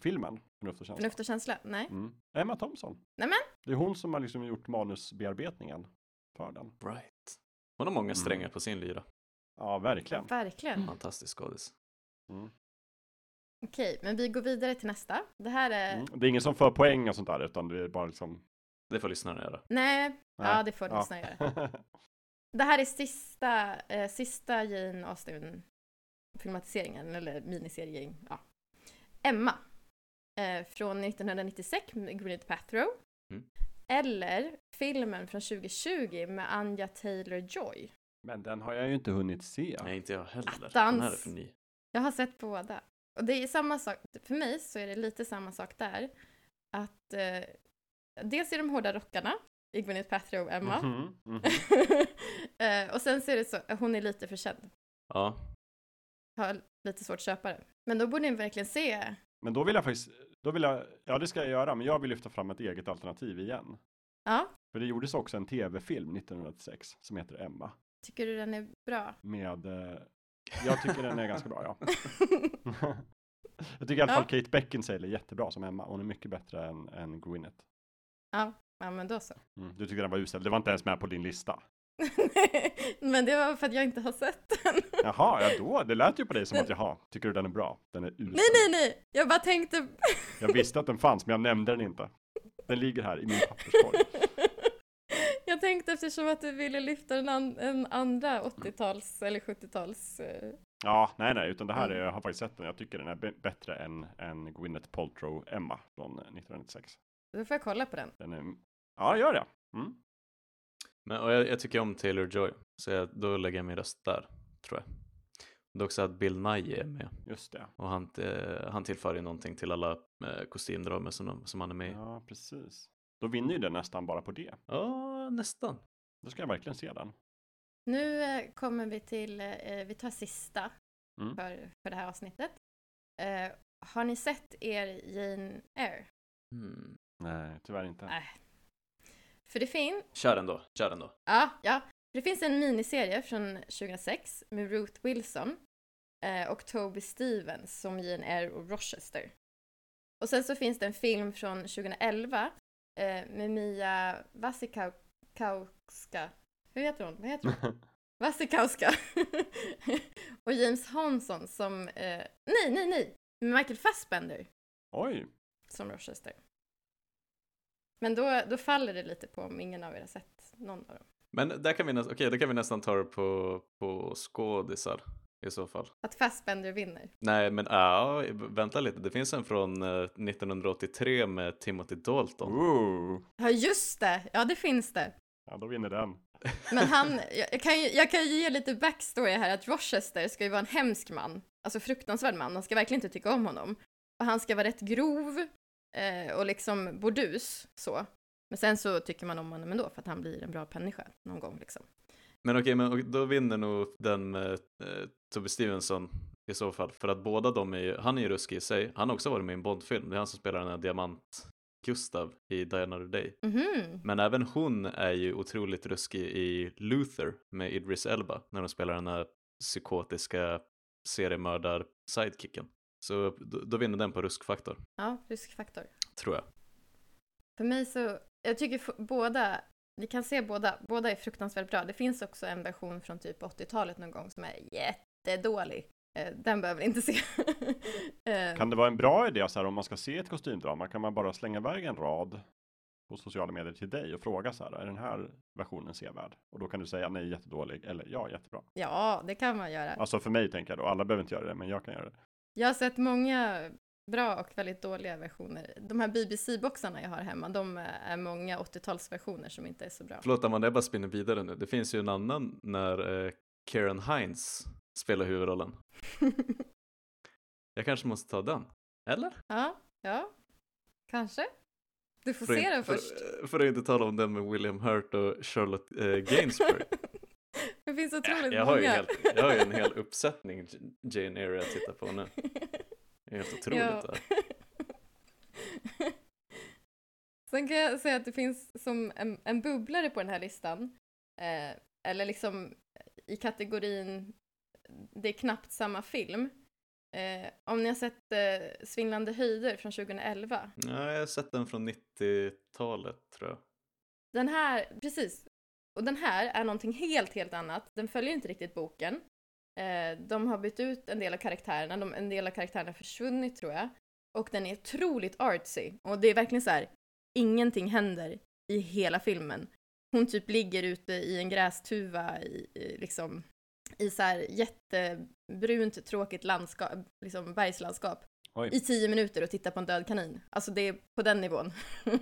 filmen Förnuft och känsla? Förnuft och känsla? Nej. Mm. Emma Thompson. Nämen. Det är hon som har liksom gjort manusbearbetningen för den. Right. Hon har många Mm. strängar på sin lyra. Ja, verkligen. Verkligen. Fantastisk skådis. Mm. Okej, men vi går vidare till nästa. Det här är... Mm. Det är ingen som får poäng och sånt där, utan det är bara liksom... Det får lyssnarna göra. Nej, ja Nej. det får Ja. lyssna göra. Det här är sista, eh, sista Jane Austen-filmatiseringen, eller miniserien. Ja. Emma. Eh, från 1996 med Gwyneth Paltrow. Mm. Eller filmen från 2020 med Anja Taylor-Joy. Men den har jag ju inte hunnit se. Nej, inte jag heller. Attans. Den här är för ny. Jag har sett båda. Och det är samma sak, för mig så är det lite samma sak där. Att eh, dels är de hårda rockarna i Gwyneth Paltrow och Emma. Mhm, mhm. eh, och sen så är det så, hon är lite för känd. Ja, Har lite svårt att köpa det. Men då borde ni verkligen se. Men då vill jag faktiskt, då vill jag, ja det ska jag göra, men jag vill lyfta fram ett eget alternativ igen. Ja, För det gjordes också en tv-film 1986 som heter Emma. tycker du den är bra? Med, eh, jag tycker den är ganska bra ja. jag tycker i alla fall Ja. Kate Beckinsale är jättebra som Emma. Hon är mycket bättre än, än Gwyneth. ja, ja, men då så. Mm. Du tyckte den var usel, det var inte ens med på din lista. men det var för att jag inte har sett den. Jaha, ja då, det lät ju på dig som att jaha, tycker du den är bra? Den är usel. nej, nej, nej! Jag bara tänkte... Jag visste att den fanns, men jag nämnde den inte. Den ligger här i min papperskorg. jag tänkte eftersom att du ville lyfta en, an- en andra 80-tals eller 70-tals... Eh, Ja, nej, nej, utan det här är, Mm. jag har faktiskt sett den. Jag tycker den är bättre än, än Gwyneth Paltrow Emma från eh, 1996. då får jag kolla på den. Den är, ja, gör det. Mm. Men och jag, jag tycker om Taylor Joy. Så jag, då lägger jag min röst där, tror jag. Det är också att Bill Nye är med. Just det. Och han, eh, han tillför ju någonting till alla eh, kostymdramer som, som han är med i. Ja, precis. Då vinner ju den nästan bara på det. Ja, nästan. Då ska jag verkligen se den. Nu eh, kommer vi till, eh, vi tar sista Mm. för, för det här avsnittet. Eh, har ni sett er Jane Eyre? Mm. Nej, tyvärr inte. Nej. För det finns, Kör den då, kör den då. ja, ja, för det finns en miniserie från 2006 med Ruth Wilson eh, och Toby Stevens som Jane Eyre och Rochester. Och sen så finns det en film från 2011 eh, med Mia Wasikowska. Hur heter hon? Vad heter hon? Wasikowska och James Hanson som, eh, nej, nej, nej, Michael Fassbender Oj, som Rochester. Men då, då faller det lite på om ingen av er har sett någon av dem. Men där kan vi, nä- okej, då kan vi nästan ta det på, på skådisar i så fall. Att Fassbender vinner. Nej, men ja, vänta lite. Det finns en från eh, 1983 med Timothy Dalton. Ooh. Ja, just det! Ja, det finns det. Ja, då vinner den. Men han, jag, jag kan ju, jag kan ju ge lite backstory här att Rochester ska ju vara en hemsk man. Alltså fruktansvärd man. Man ska verkligen inte tycka om honom. Och han ska vara rätt grov eh, och liksom bordus så. Men sen så tycker man om honom ändå för att han blir en bra människa någon gång liksom. Men okej, men och då vinner nog den med eh, Tobbe Stevenson i så fall. För att båda de är ju, han är ju ruskig i sig. Han har också varit med i en Bondfilm. Det är han som spelar den här diamant, Gustav i Another Day. Mhm. Men även hon är ju otroligt ruskig i Luther med Idris Elba när de spelar den här psykotiska seriemördar-sidekicken. Så då, då vinner den på ruskfaktor, Ja, riskfaktor. tror jag. För mig så, jag tycker båda, vi kan se båda, båda är fruktansvärt bra. Det finns också en version från typ 80-talet någon gång som är jättedålig. Eh, Den behöver vi inte se. Eh, Kan det vara en bra idé så här om man ska se ett kostymdrama? Kan man bara slänga iväg en rad på sociala medier till dig och fråga så här, är den här versionen sevärd? Och då kan du säga nej, jättedålig eller ja, jättebra. Ja, det kan man göra. Alltså för mig tänker jag då, alla behöver inte göra det, men jag kan göra det. Jag har sett många bra och väldigt dåliga versioner. De här BBC-boxarna jag har hemma, de är många 80-talsversioner som inte är så bra. Förlåt Amanda, jag bara spinner vidare nu. Det finns ju en annan när eh, Karen Hines spelar huvudrollen. Jag kanske måste ta den. Eller? ja, ja, kanske. Du får För, se in- den för, först. för att inte tala om den med William Hurt och Charlotte eh, Gainsbourg. det finns Ja, otroligt jag, har ju många. helt, jag har ju en hel uppsättning Jane Eyre att titta på nu. Det är helt otroligt. Ja. Sen kan jag säga att det finns som en, en bubblare på den här listan. Eh, eller liksom i kategorin Det är knappt samma film. Eh, om ni har sett eh, Svindlande höjder från 2011. Ja, jag har sett den från 90-talet tror jag. Den här, precis. Och den här är någonting helt, helt annat. Den följer inte riktigt boken. Eh, de har bytt ut en del av karaktärerna. De, en del av karaktärerna har försvunnit tror jag. Och den är otroligt artsy. Och det är verkligen så här, ingenting händer i hela filmen. Hon typ ligger ute i en grästuva i, i liksom i så här jättebrunt tråkigt landskap, liksom bergslandskap Oj. i tio minuter och tittar på en död kanin. Alltså det är på den nivån.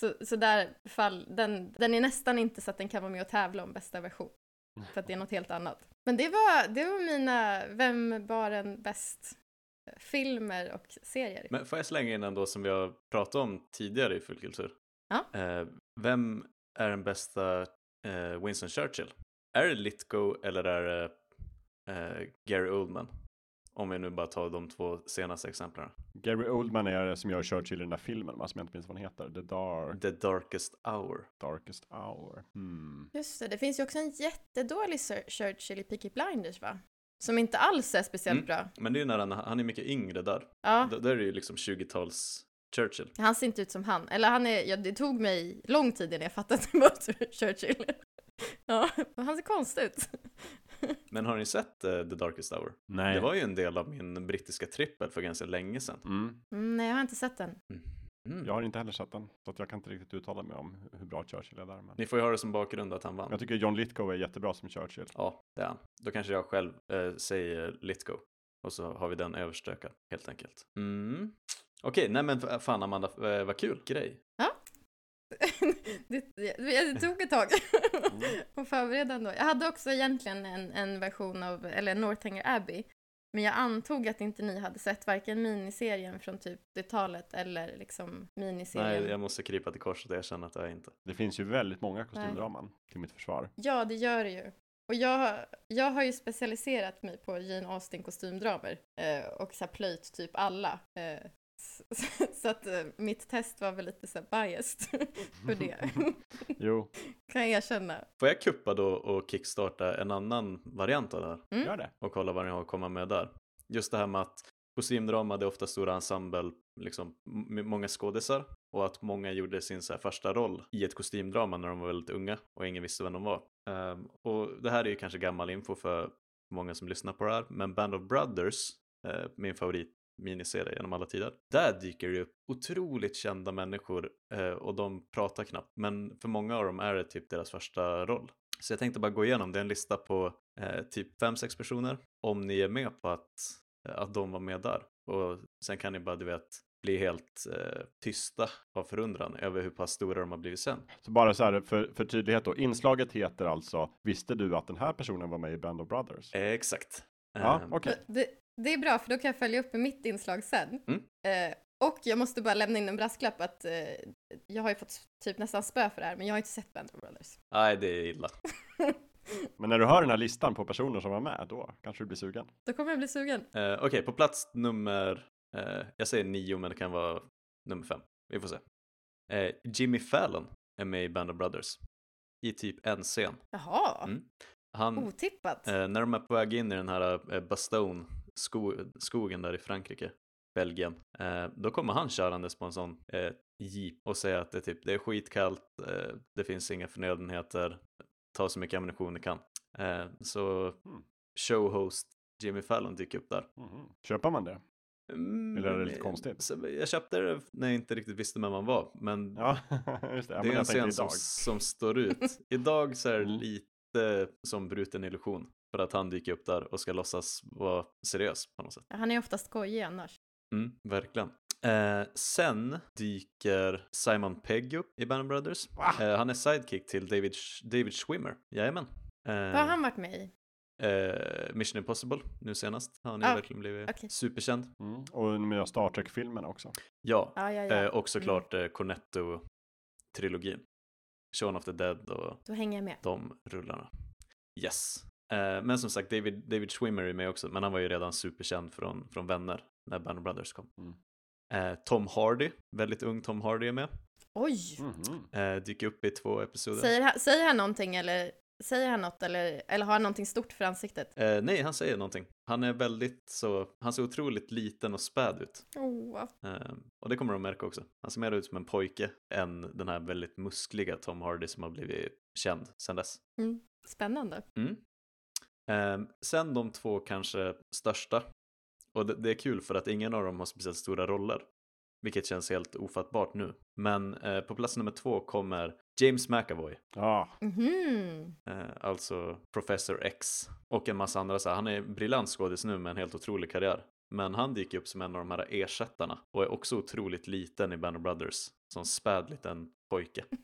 så, så där fall, den, den är nästan inte så att den kan vara med och tävla om bästa version. För att det är något helt annat. Men det var, det var mina Vem bar en bäst? Filmer och serier. Men får jag slänga in en då som vi har pratat om tidigare i Fullkultur? Ja. Eh, vem är den bästa eh, Winston Churchill? Är det Litgo eller är det eh, Gary Oldman? Om vi nu bara tar de två senaste exemplen. Gary Oldman är det som gör Churchill i den där filmen, va, som jag inte minns vad den heter. The Dark, The Darkest Hour. Darkest Hour. Hmm. Just det, det finns ju också en jättedålig Sir Churchill i Peaky Blinders va? Som inte alls är speciellt Mm. bra. Men det är ju när han, han är mycket yngre där. Ja, D- Där är det ju liksom 20-tals Churchill. han ser inte ut som han. Eller han är, ja, det tog mig lång tid innan jag fattade att det var Churchill. Ja, han ser konstig ut. Men har ni sett eh, The Darkest Hour? Nej. Det var ju en del av min brittiska trippel för ganska länge sedan. Mm. Mm, nej, jag har inte sett den. Mm. Jag har inte heller sett den, så att jag kan inte riktigt uttala mig om hur bra Churchill är där. Men... Ni får ju ha det som bakgrund att han vann. Jag tycker John Lithgow är jättebra som Churchill. Ja, det är han. Då kanske jag själv eh, säger Litgo. Och så har vi den överstökad, helt enkelt. Mm. Okej, nej men fan Amanda, eh, vad kul grej. Det, det, det tog ett tag att förbereda ändå. Jag hade också egentligen en, en version av, eller Northanger Abbey. Men jag antog att inte ni hade sett varken miniserien från typ det talet eller liksom miniserien. Nej, jag måste krypa till korset och erkänna att jag inte. Det finns ju väldigt många kostymdraman till mitt försvar. Ja, det gör det ju. Och jag, jag har ju specialiserat mig på Jane Austen kostymdramer eh, och så här plöjt typ alla. Eh, så, att eh, mitt test var väl lite så här biased för det, Jo, kan jag erkänna. Får jag kuppa då och kickstarta en annan variant av det här? Mm. gör det. och kolla vad ni har att komma med där. Just det här med att kostymdrama, det är ofta stora ensemble, liksom många skådisar och att många gjorde sin så här första roll i ett kostymdrama när de var väldigt unga och ingen visste vem de var. Ehm, och det här är ju kanske gammal info för många som lyssnar på det här, men Band of Brothers, eh, min favorit miniserie genom alla tider. Där dyker det upp otroligt kända människor eh, och de pratar knappt, men för många av dem är det typ deras första roll. Så jag tänkte bara gå igenom, det är en lista på eh, typ 5-6 personer om ni är med på att, eh, att de var med där. Och sen kan ni bara, du vet, bli helt eh, tysta av förundran över hur pass stora de har blivit sen. Så bara så här för, för tydlighet då. Inslaget heter alltså Visste du att den här personen var med i Band of Brothers? Eh, exakt. Ja, Ehm, okej. Det, det är bra för då kan jag följa upp med mitt inslag sen. Mm. Eh, och jag måste bara lämna in en brasklapp att eh, jag har ju fått typ nästan spö för det här men jag har inte sett Band of Brothers. Nej, det är illa. Men när du hör den här listan på personer som var med, då kanske du blir sugen. Då kommer jag bli sugen. Eh, Okej, på plats nummer, eh, jag säger nio men det kan vara nummer fem. Vi får se. Eh, Jimmy Fallon är med i Band of Brothers. I typ en scen. Jaha, Mm. Han, otippat. eh, när de är på väg in i den här eh, Bastogne sko skogen där i Frankrike, Belgien, eh, då kommer han körandes på en sån eh, jeep och säger att det, typ, det är skitkallt, eh, det finns inga förnödenheter, ta så mycket ammunition ni kan. Eh, så Mm. showhost Jimmy Fallon dyker upp där. Mhm. Köper man det? Mm, Eller är det lite konstigt? Så jag köpte det när jag inte riktigt visste vem man var, men Ja, det. Det men är en jag tänkte scen som, som står ut. Idag så är det Mm. lite som bruten illusion för att han dyker upp där och ska låtsas vara seriös på något sätt. Han är oftast skojig annars. Mm, verkligen. Eh, sen dyker Simon Pegg upp i Band Brothers. Eh, han är sidekick till David, Sch- David Schwimmer. Jajamän. Eh, Vad har han varit med i? eh, Mission Impossible nu senast. Han har Ah, verkligen blivit okej. superkänd. Mm. Och de nya Star Trek-filmerna också. Ja, Ja, ja, ja. Eh, och såklart eh, Cornetto-trilogin. Shaun of the Dead och Då hänger jag med. de rullarna. Yes. Eh, men som sagt, David, David Schwimmer är med också, men han var ju redan superkänd från, från Vänner när Band of Brothers kom. Mm. Eh, Tom Hardy, väldigt ung Tom Hardy är med. Oj! Mhm. Eh, dyker upp i två episoder. Säger han, säger han någonting eller säger han något eller, eller har han någonting stort för ansiktet? Eh, nej, han säger någonting. Han är väldigt så, han ser otroligt liten och späd ut. Oh. Eh, och det kommer de märka också. Han ser mer ut som en pojke än den här väldigt muskliga Tom Hardy som har blivit känd sedan dess. Mm. Spännande. Mm. Eh, sen de två kanske största. Och det, det är kul för att ingen av dem har speciellt stora roller. Vilket känns helt ofattbart nu. Men eh, på plats nummer två kommer James McAvoy. Ja, Mhm. Eh, alltså Professor X. Och en massa andra. Så här, han är briljant skådis nu med en helt otrolig karriär. Men han dyker upp som en av de här ersättarna. Och är också otroligt liten i Band of Brothers. Som späd liten pojke.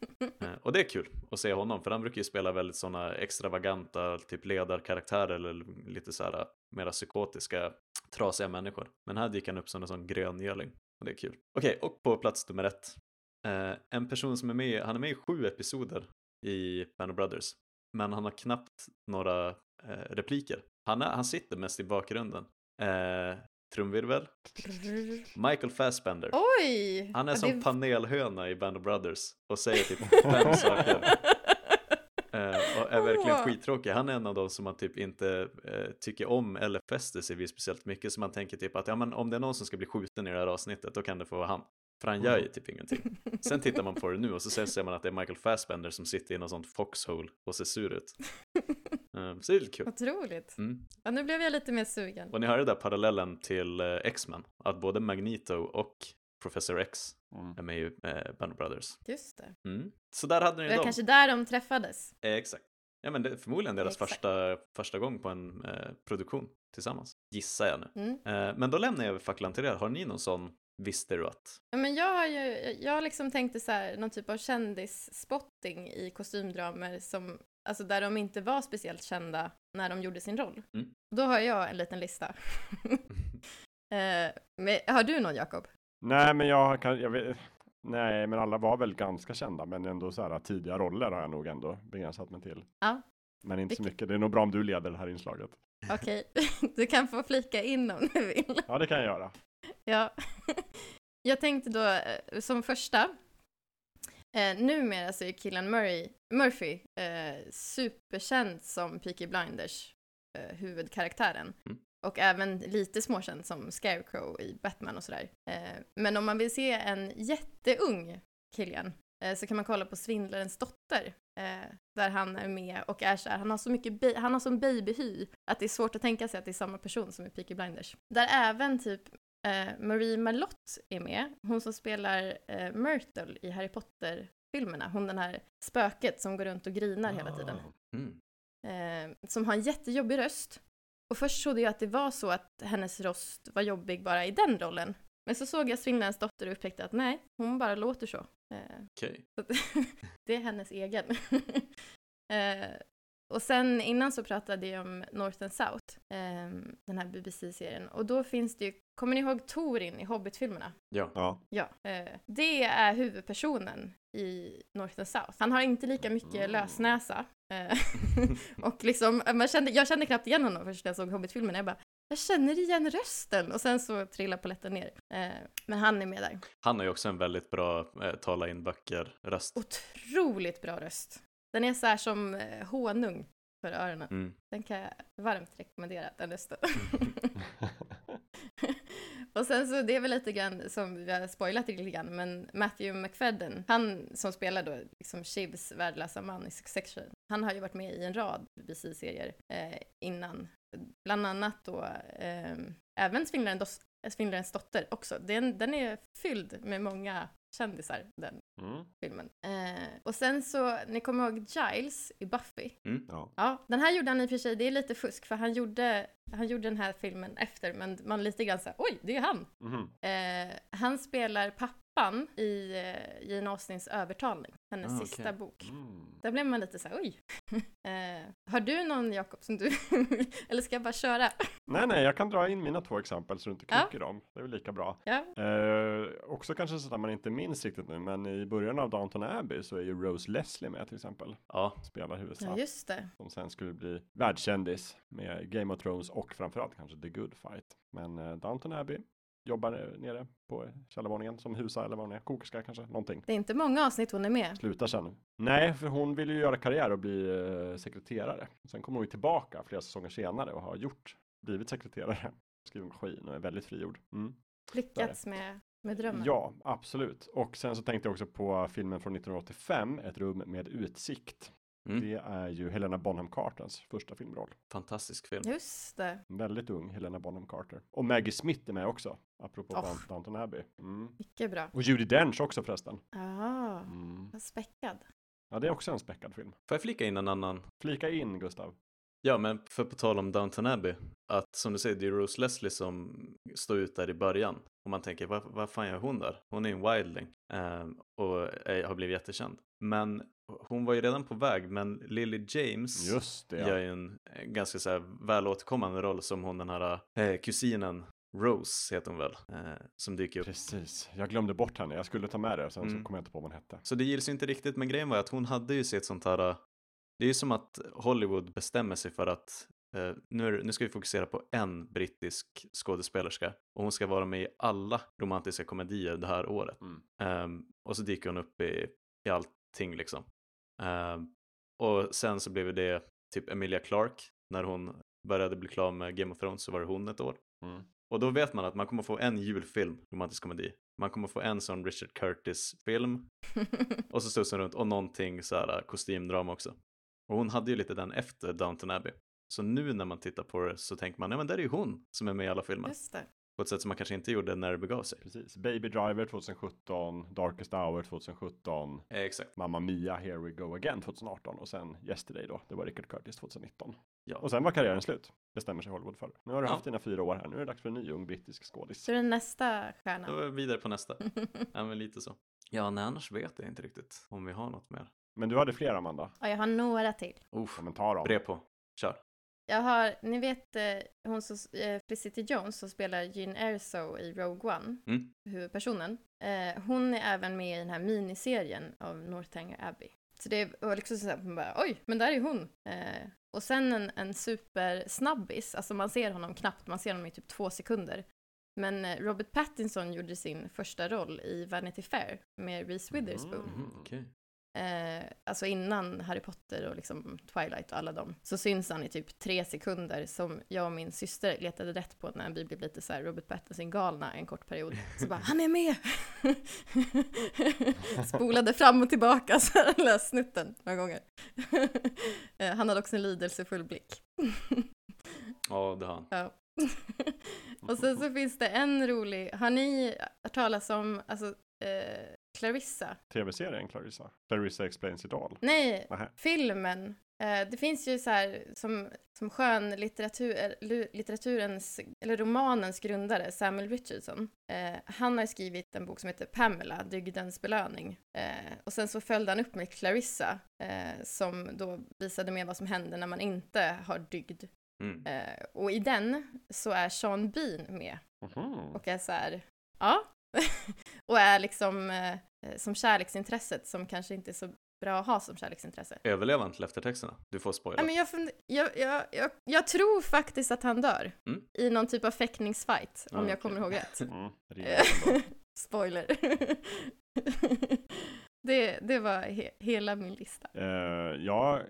Eh, och det är kul att se honom. För han brukar ju spela väldigt sådana extravaganta typ ledarkaraktärer. Eller lite så här mera psykotiska trasiga människor. Men här dyker han upp som en sån gröngöling. Och det är kul. Okej, och på plats nummer ett. Eh, en person som är med, han är med i sju episoder i Band of Brothers. Men han har knappt några eh, repliker. Han, är, han sitter mest i bakgrunden. Eh, trumvirvel. Michael Fassbender. Oj! Han är som det- panelhöna i Band of Brothers och säger typ fem saker. Eh, och är verkligen skittråkig. Han är en av de som man typ inte eh, tycker om eller fäster sig vid speciellt mycket. Så man tänker typ att ja, men om det är någon som ska bli skjuten i det här avsnittet då kan det få vara han. För han gör ju typ ingenting. Sen tittar man på det nu och så ser- man att det är Michael Fassbender som sitter i någon sånt foxhole och ser sur ut. Eh, så det är lite kul. Otroligt. Mm. Ja, nu blev jag lite mer sugen. Och ni hörde där parallellen till eh, X-Men. Att både Magneto och Professor X Mm. är med i eh, Band of Brothers. Just det. Mm. Så där hade ni Det var dem. kanske där de träffades. Eh, exakt. Ja men det är förmodligen deras Exakt. första, första gång på en eh, produktion tillsammans. Gissar jag nu. Mm. Eh, men då lämnar jag över facklan till er. Har ni någon sån visste du att? Ja, men jag har ju, jag liksom tänkte så här, någon typ av kändisspotting i kostymdramer som, alltså där de inte var speciellt kända när de gjorde sin roll. Mm. Då har jag en liten lista. eh, men, har du någon Jakob? Nej, men jag kan, jag vet, nej, men alla var väl ganska kända, men ändå så här tidiga roller har jag nog ändå begränsat mig till. Ja. Men inte så Vilket- mycket. Det är nog bra om du leder det här inslaget. Okej, du kan få flika in om du vill. Ja, det kan jag göra. Ja. Jag tänkte då eh, som första, eh, numera så är killen Murray, Murphy eh, superkänd som Peaky Blinders eh, huvudkaraktären. Mm. Och även lite småkänd som Scarecrow i Batman och sådär. Eh, men om man vill se en jätteung Killian eh, så kan man kolla på Svindlarens dotter. Eh, där han är med och är så här, han har så mycket, han har sån babyhy att det är svårt att tänka sig att det är samma person som i Peaky Blinders. Där även typ eh, Marie Marlott är med, hon som spelar eh, Myrtle i Harry Potter-filmerna, hon den här spöket som går runt och grinar hela tiden. Mm. Eh, som har en jättejobbig röst. Och först trodde jag att det var så att hennes röst var jobbig bara i den rollen. Men så såg jag Svindlarens dotter och upptäckte att nej, hon bara låter så. Eh, Okej. så det är hennes egen. eh, och sen innan så pratade jag om North and South, eh, den här BBC-serien. Och då finns det ju, kommer ni ihåg Torin i Hobbit-filmerna? Ja. Ja. Ja. Eh, det är huvudpersonen i North and South. Han har inte lika mycket Mm. lösnäsa. Eh, och liksom, man kände, jag kände knappt igen honom först när jag såg Hobbit-filmerna. Jag bara, jag känner igen rösten och sen så trillar polletten ner. Eh, men han är med där. Han har ju också en väldigt bra eh, tala in böcker-röst. Otroligt bra röst. Den är så här som eh, honung för öronen. Mm. Den kan jag varmt rekommendera, den rösten. och sen så, det är väl lite grann som vi har spoilat lite grann, men Matthew McFadden, han som spelar då liksom Shivs värdelösa man i Succession, han har ju varit med i en rad BBC-serier eh, innan. Bland annat då eh, även Svindlaren Dos- Svindlarens dotter också. Den, den är fylld med många kändisar, den Mm. filmen. Eh, och sen så, ni kommer ihåg Giles i Buffy? Ja. Ja, den här gjorde han i och för sig, det är lite fusk, för han gjorde, han gjorde den här filmen efter, men man lite grann såhär, oj, det är han! Mhm. Eh, han spelar pappan i eh, Jane Austins Övertalning, hennes Ah, sista bok. Mm. Där blev man lite såhär, oj! eh, har du någon, Jakob, som du, eller ska jag bara köra? Nej, nej, jag kan dra in mina två exempel så du inte Ja. knycker dem. Det är väl lika bra. Ja, Eh, också kanske sådär man inte minns riktigt nu, men i början av Downton Abbey så är ju Rose Leslie med till exempel. Ja, Spelar ja huvudstaden. just det. som sen skulle bli världskändis med Game of Thrones och framförallt kanske The Good Fight. Men eh, Downton Abbey jobbar eh, nere på källarvåningen som husa eller vad hon är, kokerska kanske, någonting. Det är inte många avsnitt hon är med. Slutar sen. Nej, för hon vill ju göra karriär och bli eh, sekreterare. Sen kommer hon ju tillbaka flera säsonger senare och har gjort, blivit sekreterare. Skriver maskin och är väldigt frigjord. Mm. Lyckats med, med drömmen. Ja, absolut. Och sen så tänkte jag också på filmen från 1985, Ett rum med utsikt. mm. Det är ju Helena Bonham Carters första filmroll. fantastisk film. Just det. Väldigt ung Helena Bonham Carter. Och Maggie Smith är med också, apropå Oh. Down- Downton Abbey. Mm. Mycket bra. Och Judi Dench också förresten. Ah, Mm. späckad. Ja, det är också en späckad film. Får jag flika in en annan? Flika in Gustav. Ja, men för på tal om Downton Abbey, att som du säger, det är Rose Leslie som står ut där i början. Och man tänker, vad, vad fan gör hon där? Hon är en wildling ehm, och är, har blivit jättekänd. Men hon var ju redan på väg, men Lily James Just det. gör Ja. ju en eh, ganska så här väl återkommande roll som hon den här eh, kusinen Rose heter hon väl, eh, som dyker upp. Precis. Jag glömde bort henne. Jag skulle ta med det, sen Mm. så kom jag inte på vad hon hette. Så det gills ju inte riktigt, men grejen var att hon hade ju sitt sånt här, eh, det är ju som att Hollywood bestämmer sig för att eh, nu, är, nu ska vi fokusera på en brittisk skådespelerska och hon ska vara med i alla romantiska komedier det här året. Mm. Ehm, och så dyker hon upp i, i allting liksom. Ehm, och sen så blev det typ Emilia Clarke, när hon började bli klar med Game of Thrones så var det hon ett år. Mm. Och då vet man att man kommer få en julfilm, romantisk komedi. Man kommer få en sån Richard Curtis-film och så studsar runt och någonting så här kostymdrama också. Och hon hade ju lite den efter Downton Abbey. Så nu när man tittar på det så tänker man, nej men där är ju hon som är med i alla filmer. Just det. På ett sätt som man kanske inte gjorde när det begav sig. Precis. Baby Driver 2017, Darkest Hour 2017, Eh, exakt. Mamma Mia, Here We Go Again 2018 och sen Yesterday då, det var Richard Curtis 2019. Ja. Och sen var karriären slut. Bestämmer sig Hollywood för. Nu har du Ja. haft dina fyra år här, nu är det dags för en ny ung brittisk skådis. Så är det nästa Då stjärna. är vi vidare på nästa. ja men lite så. Ja, nej annars vet jag inte riktigt om vi har något mer. Men du hade fler Amanda? Ja, jag har några till. Uff, Kommentar om. brev på. Kör. Jag har, ni vet eh, hon som, eh, Felicity Jones som spelar Jean Erso i Rogue One, Mm. huvudpersonen. Eh, hon är även med i den här miniserien av Northanger Abbey. Så det var liksom så att man bara, oj, men där är hon. Eh, och sen en, en supersnabbis, alltså man ser honom knappt, man ser honom i typ två sekunder. Men Robert Pattinson gjorde sin första roll i Vanity Fair med Reese Witherspoon. Mm. Okej. Eh, alltså innan Harry Potter och liksom Twilight och alla dem, så syns han i typ tre sekunder som jag och min syster letade rätt på när vi blev lite så Robert Pattinson galna en kort period. Så bara, han är med! Spolade fram och tillbaka så här, där snutten några gånger. eh, han hade också en lidelsefull blick. Ja, det har han. ja. och sen så finns det en rolig, har ni hört talas om, alltså, eh, Clarissa? Tv-serien Clarissa. Clarissa Explains It All. Nej, Nähä. filmen. Eh, det finns ju så här som, som skön litteratur, eh, litteraturens, eller romanens grundare, Samuel Richardson. Eh, han har skrivit en bok som heter Pamela, Dygdens belöning. Eh, och sen så följde han upp med Clarissa, som då visade med vad som händer när man inte har dygd. Mm. Och i den så är Sean Bean med Mhm. och är så här, ja. och är liksom eh, som kärleksintresset som kanske inte är så bra att ha som kärleksintresse. Överlever han till eftertexterna? Du får spoila. Nej, men jag, fund- jag, jag, jag, jag tror faktiskt att han dör Mm. i någon typ av fäktningsfight, om Ja, jag kommer ihåg rätt. Mm. Spoiler. det, det var he, hela min lista. Eh, jag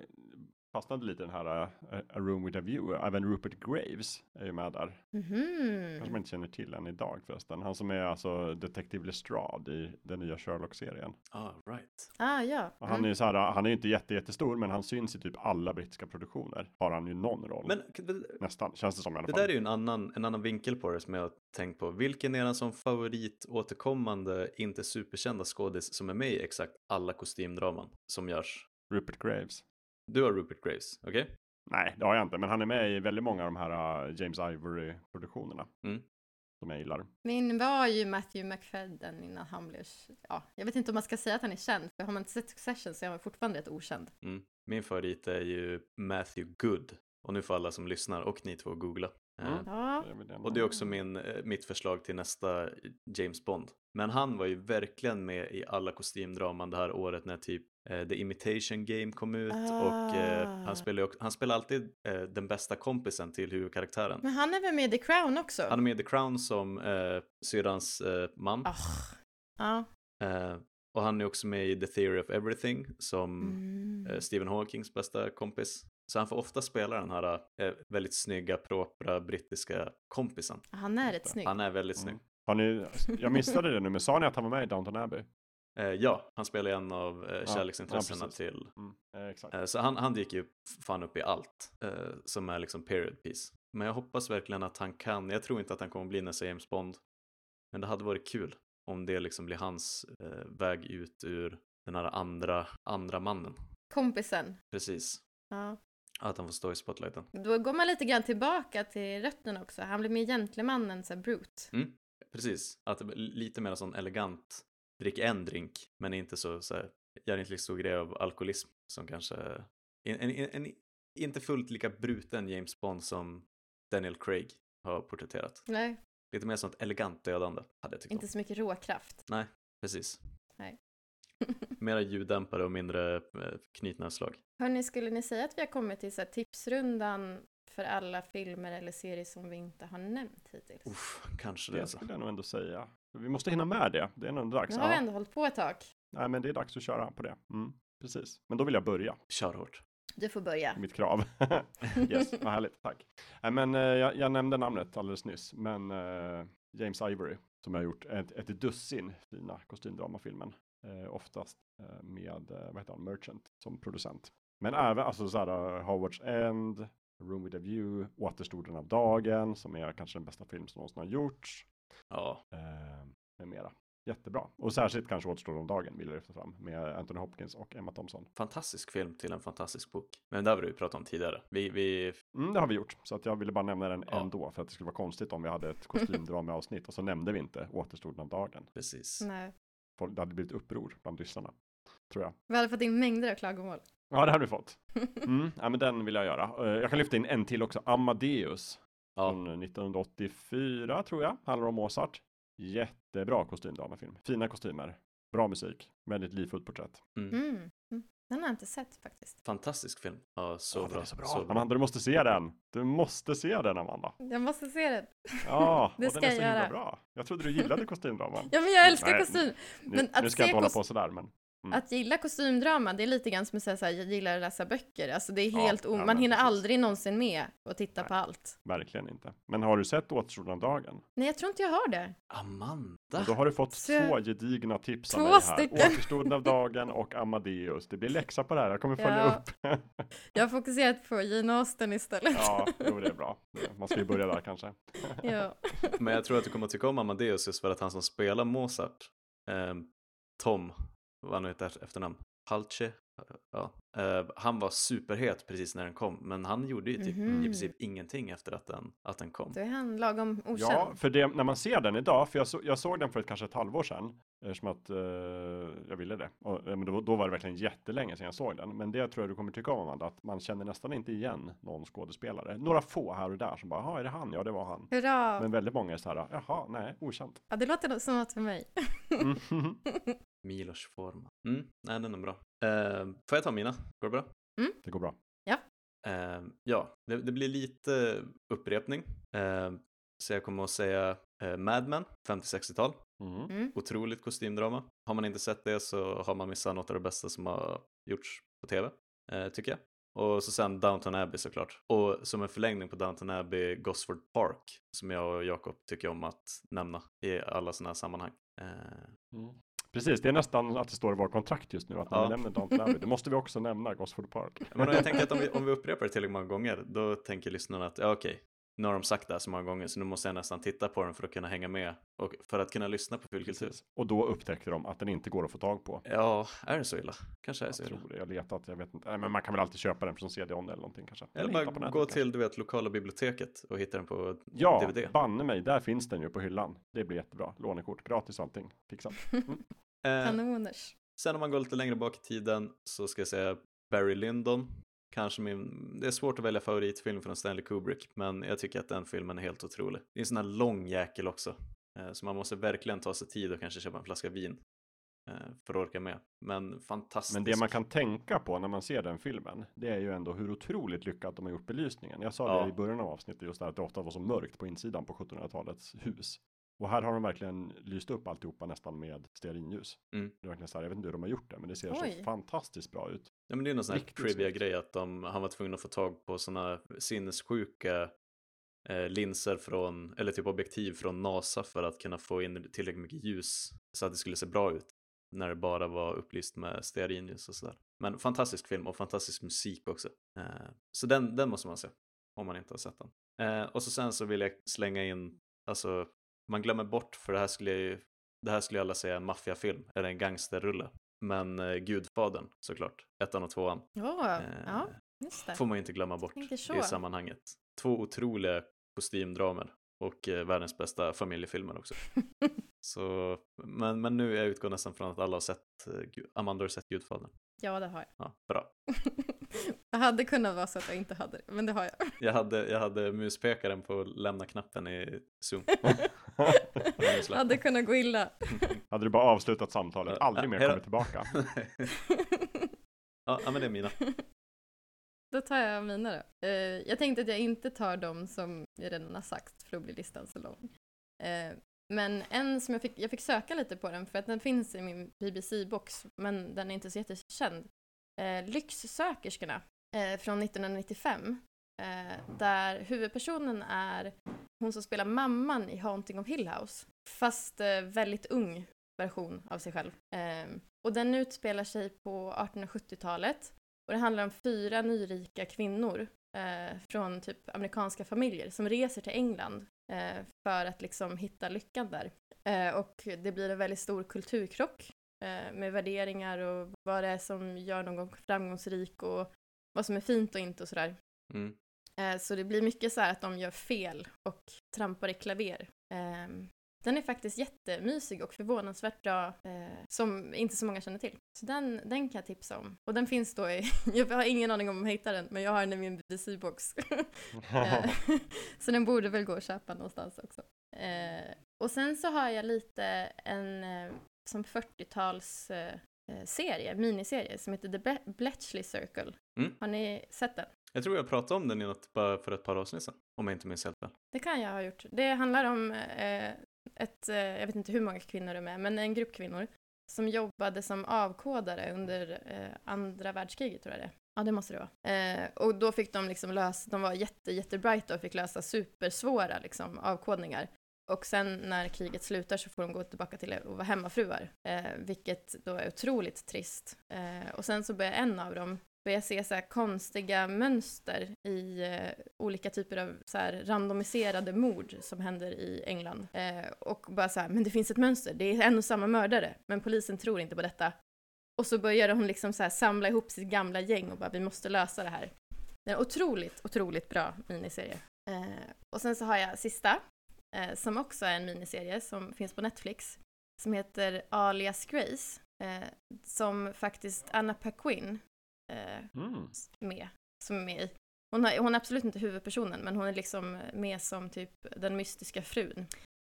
fastnade lite i den här eh, A Room With A View. Även Rupert Graves är ju med där. Mhm. Kanske man inte känner till än idag förresten. Han som är alltså Detective Lestrade i den nya Sherlock-serien. Ah, right. Ah, ja. Och Han är Mm. ju så här, han är ju inte jätte, jättestor, men han syns i typ alla brittiska produktioner. Har han ju någon roll. Men det, Nästan, känns det som i alla det fall. där är ju en annan, en annan vinkel på det som jag har tänkt på. Vilken är den som favorit återkommande, inte superkända skådis som är med i exakt alla kostymdraman som görs? Rupert Graves. Du har Rupert Graves, okej? Nej, det har jag inte, men han är med i väldigt många av de här uh, James Ivory-produktionerna. Mm. Som jag gillar. Min var ju Matthew McFadden innan han blev, ja, jag vet inte om man ska säga att han är känd, för har man inte sett Succession så är han fortfarande rätt okänd. Mm. Min favorit är ju Matthew Good. Och nu får alla som lyssnar och ni två googla. Eh, Mm. Ja, den- Och det är också min, eh, mitt förslag till nästa James Bond. Men han var ju verkligen med i alla kostymdraman det här året när typ eh, The Imitation Game kom ut och eh, Ah. han spelar, ju också- han spelar alltid eh, den bästa kompisen till huvudkaraktären. men han är väl med i The Crown också? Han är med i The Crown som eh, syrrans eh, man. Ah. Ja. Eh, och han är också med i The Theory of Everything som Mm. eh, Stephen Hawkings bästa kompis. Så han får ofta spela den här eh, väldigt snygga, propra brittiska kompisen. Han är rätt snygg. Han är väldigt snygg. Mm. Har ni, jag missade det nu, men sa ni att han var med i Downton Abbey? Eh, ja, han spelar en av eh, kärleksintressena ja, till. Mm, eh, exakt. Eh, så han, han dyker ju fan upp i allt eh, som är liksom period piece. Men jag hoppas verkligen att han kan. Jag tror inte att han kommer bli nästa James Bond. Men det hade varit kul om det liksom blir hans eh, väg ut ur den här andra, andra mannen. Kompisen. Precis. Ja. Att han får stå i spotlighten. Då går man lite grann tillbaka till rötterna också. Han blir med gentlemannen, så här, Brute. Precis. Att lite mer sån elegant. Drick en drink, men inte så, så här, gör inte lika stor grej av alkoholism som kanske en, en, en, en inte fullt lika bruten James Bond som Daniel Craig har porträtterat. Nej, Lite mer sånt elegant dödande hade jag tyckt inte om. så mycket råkraft. Precis. Nej. Mera ljuddämpare och mindre eh, knytnävsslag. Hörni, skulle ni säga att vi har kommit till så här, tipsrundan för alla filmer eller serier som vi inte har nämnt hittills? Uff, kanske det Det alltså. skulle jag nog ändå säga. Vi måste hinna med det. Det är nog dags. Nu har vi ändå hållit på ett tag. Nej, men det är dags att köra på det. Mm, precis. Men då vill jag börja. Kör hårt. Du får börja. Mitt krav. yes, vad härligt. Tack. Nej, men eh, jag, jag nämnde namnet alldeles nyss, men eh, James Ivory som har gjort ett, ett dussin fina kostymdramafilmen. Eh, oftast eh, med, eh, vad heter han, Merchant som producent. Men även alltså så här, Howard's End, Room with a View, Återstoden av dagen som är kanske den bästa film som någonsin har gjorts. Ja, Eh, med mera. Jättebra. Och särskilt kanske Återstoden av dagen vill jag lyfta fram med Anthony Hopkins och Emma Thompson. fantastisk film till en fantastisk bok. Men det har vi ju pratat om tidigare. Vi, vi Mm, det har vi gjort, så att jag ville bara nämna den Ja. ändå för att det skulle vara konstigt om vi hade ett kostymdrama-avsnitt och så nämnde vi inte återstoden av dagen. precis. Nej. Det hade blivit uppror bland lyssnarna, tror jag. Vi hade fått in mängder av klagomål. Ja, det hade vi fått. Mm, ja, men den vill jag göra. Eh, Jag kan lyfta in en till också, Amadeus Ja, från 1984 tror jag, handlar om Mozart. Jättebra kostymdramafilm, fina kostymer, bra musik, väldigt livfullt porträtt. mm. Mm. Den har jag inte sett faktiskt. Fantastisk film. Ja, så, Ja, bra. är så bra. så bra. Amanda, du måste se den. Du måste se den, Amanda. Jag måste se den. Ja, Det ska den är så jag himla göra. bra. Jag trodde du gillade kostymdraman. Ja, men jag älskar Nej, kostym. Nu, att nu ska jag inte hålla på sådär, men Att gilla kostymdrama, det är lite grann som att säga så här, jag gillar att läsa böcker. Alltså det är Ja, helt ja, o- Man men hinner precis. aldrig någonsin med att titta Nej. på allt. verkligen inte. Men har du sett Återstoden av dagen? Nej, jag tror inte jag har det. Amanda! Då har du fått Så- två gedigna tips av Två mig här. stycken. Återstoden av dagen och Amadeus. Det blir läxa på det här. Jag kommer följa Ja. upp. Jag har fokuserat på Jane Austen istället. ja, jo, det är bra. Man ska ju börja där kanske. ja. Men jag tror att du kommer att tycka om Amadeus just för att han som spelar Mozart, eh, Tom, vad han nu heter efternamn, Halche, ja, eh, han var superhet precis när den kom, men han gjorde ju typ Mhm. i princip ingenting efter att den, att den kom. Då är han lagom okänd. Ja, för det, när man ser den idag, för jag, så, jag såg den för ett, kanske ett halvår sedan, eftersom att eh, jag ville det. Och, eh, men då, då var det verkligen jättelänge sedan jag såg den. Men det tror jag du kommer tycka om, Amanda, att man känner nästan inte igen någon skådespelare. Några få här och där som bara, jaha, är det han? Ja, det var han. Hurra! Men väldigt många är så här, jaha, nej, okänt. Ja, det låter som något för mig. Mm. Milos Forman. Mm, nej, den är bra. Eh, får jag ta mina? Går det bra? Det går bra. Eh, ja, det, det blir lite upprepning. Eh, så jag kommer att säga eh, Mad Men, 50-60-tal. Mm. Mm. Otroligt kostymdrama. Har man inte sett det så har man missat något av det bästa som har gjorts på tv, eh, tycker jag. Och så sen Downton Abbey såklart. Och som en förlängning på Downton Abbey, Gosford Park, som jag och Jakob tycker om att nämna i alla sådana här sammanhang. Eh, Mm. Precis, det är nästan att det står i vår kontrakt just nu att när Ja. vi nämner Downton Abbey, då måste vi också nämna Gosford Park. Men jag tänker att om vi, om vi upprepar det tillräckligt många gånger, då tänker lyssnarna att ja, okej, nu har de sagt det här så många gånger så nu måste jag nästan titta på den för att kunna hänga med och för att kunna lyssna på fulkultur. Och då upptäckte de att den inte går att få tag på. Ja, är det så illa? Kanske är det Jag så illa. tror det, jag letat, jag vet inte. Nej, men man kan väl alltid köpa den från CD-ON eller någonting kanske. Eller hitta bara på nätet gå kanske. till du vet, lokala biblioteket och hitta den på Ja, DVD. banne mig, där finns den ju på hyllan. Det blir jättebra. Lånekort, gratis och allting. Fixat. Eh, Kanoners. sen om man går lite längre bak i tiden så ska jag säga Barry Lyndon. Kanske min, det är svårt att välja favoritfilm från Stanley Kubrick, men jag tycker att den filmen är helt otrolig. Det är en sån här lång jäkel också, eh, så man måste verkligen ta sig tid och kanske köpa en flaska vin eh, för att orka med. Men fantastiskt. Men det man kan tänka på när man ser den filmen, det är ju ändå hur otroligt lyckat de har gjort belysningen. Jag sa Ja. det i början av avsnittet, just där att det ofta var så mörkt på insidan på 1700-talets hus. Och här har de verkligen lyst upp alltihopa nästan med stearinljus. Mm. Det är verkligen så här, jag vet inte hur de har gjort det, men det ser så Oj. fantastiskt bra ut. Ja, men det är någon sån här trivia-grej att de, han var tvungen att få tag på såna sinnessjuka eh, linser från, eller typ objektiv från NASA för att kunna få in tillräckligt mycket ljus så att det skulle se bra ut när det bara var upplyst med stearinljus och sådär. Men fantastisk film och fantastisk musik också. Eh, så den, den måste man se om man inte har sett den. Eh, och så sen så vill jag slänga in, alltså man glömmer bort för det här skulle jag ju, det här skulle alla säga en maffiafilm eller en gangsterrulle. Men eh, Gudfadern såklart, ettan och tvåan. Ja, Eh, ja, just det. får man ju inte glömma bort i sammanhanget. Två otroliga kostymdramer och eh, världens bästa familjefilmer också. Så, men, men nu jag utgår nästan från att alla har sett, eh, Amanda har sett Gudfadern. Ja, det har jag. Ja, bra. det hade kunnat vara så att jag inte hade det, men det har jag. Jag hade, jag hade muspekaren på lämna-knappen i Zoom. hade kunnat gå illa. Hade du bara avslutat samtalet, aldrig mer kommit tillbaka. ja, men det är mina. Då tar jag mina då. Eh, jag tänkte att jag inte tar dem som jag redan har sagt för att bli listan så lång. Eh, men en som jag fick, jag fick söka lite på den för att den finns i min BBC-box men den är inte så jättekänd. Eh, Lyxsökerskorna eh, från 1995. Eh, där huvudpersonen är hon som spelar mamman i Haunting of Hill House. Fast eh, väldigt ung version av sig själv. Eh, och den utspelar sig på 1870-talet och det handlar om fyra nyrika kvinnor eh, från typ amerikanska familjer som reser till England eh, för att liksom hitta lyckan där. Eh, och det blir en väldigt stor kulturkrock med värderingar och vad det är som gör någon framgångsrik och vad som är fint och inte och sådär. Mm. Eh, så det blir mycket så här att de gör fel och trampar i klaver. Ehm, den är faktiskt jättemysig och förvånansvärt bra, eh, som inte så många känner till. Så den, den kan jag tipsa om. Och den finns då i, jag har ingen aning om om jag hittar den, men jag har den i min BBC-box. Eh, så den borde väl gå att köpa någonstans också. Eh, och sen så har jag lite en eh, som 40-tals eh, eh, serie, miniserie, som heter The Ble- Bletchley Circle. Mm. Har ni sett den? Jag tror jag pratade om den i något bara för ett par avsnitt sedan, om jag inte minns helt fel. Det kan jag ha gjort. Det handlar om eh, ett, eh, jag vet inte hur många kvinnor det är med, men en grupp kvinnor som jobbade som avkodare under eh, andra världskriget tror jag det. Ja, det måste det vara. Eh, och då fick de liksom lösa, de var jätte, jättebright och fick lösa supersvåra liksom avkodningar. Och sen när kriget slutar så får de gå tillbaka till att vara hemmafruar, eh, vilket då är otroligt trist. Eh, och sen så börjar en av dem börja se så här konstiga mönster i eh, olika typer av så här randomiserade mord som händer i England. Eh, och bara så här, men det finns ett mönster, det är en och samma mördare, men polisen tror inte på detta. Och så börjar hon liksom så här samla ihop sitt gamla gäng och bara, vi måste lösa det här. Det är en otroligt, otroligt bra miniserie. Eh, och sen så har jag sista, eh, som också är en miniserie som finns på Netflix, som heter Alias Grace, eh, som faktiskt Anna Paquin eh, Mm. med, som är med i. Hon, har, hon är absolut inte huvudpersonen, men hon är liksom med som typ den mystiska frun.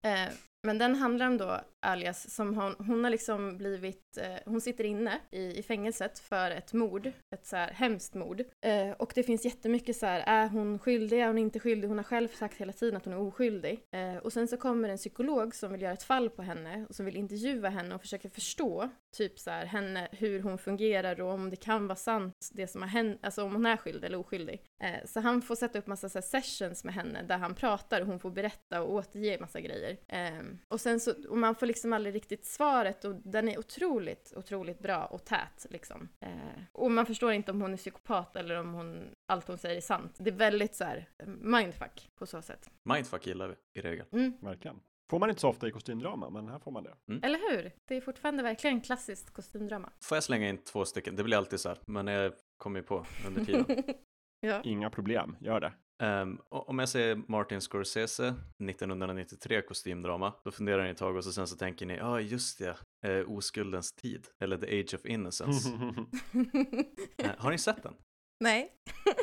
Eh, men den handlar om då Alias som hon, hon har liksom blivit, eh, hon sitter inne i, i fängelset för ett mord, ett så här hemskt mord. Eh, och det finns jättemycket så här, är hon skyldig, är hon inte skyldig? Hon har själv sagt hela tiden att hon är oskyldig. Eh, och sen så kommer en psykolog som vill göra ett fall på henne och som vill intervjua henne och försöka förstå typ så här henne, hur hon fungerar och om det kan vara sant det som har hänt, alltså om hon är skyldig eller oskyldig. Eh, så han får sätta upp massa så här, sessions med henne där han pratar och hon får berätta och återge massa grejer. Ehm, och sen så, och man får liksom aldrig riktigt svaret och den är otroligt, otroligt bra och tät liksom. Eh, och man förstår inte om hon är psykopat eller om hon, allt hon säger är sant. Det är väldigt så här mindfuck på så sätt. Mindfuck gillar vi i regel. Mm. Verkligen. Får man inte så ofta i kostymdrama, men här får man det. Eller hur? Det är fortfarande verkligen klassiskt kostymdrama. Får jag slänga in två stycken? Det blir alltid så här, men jag kommer ju på under tiden. ja. Inga problem, gör det. Um, om jag säger Martin Scorsese 1993 kostymdrama, då funderar ni ett tag och så sen så tänker ni, ja ah, just det, eh, Oskuldens tid, eller The Age of Innocence. eh, har ni sett den? Nej.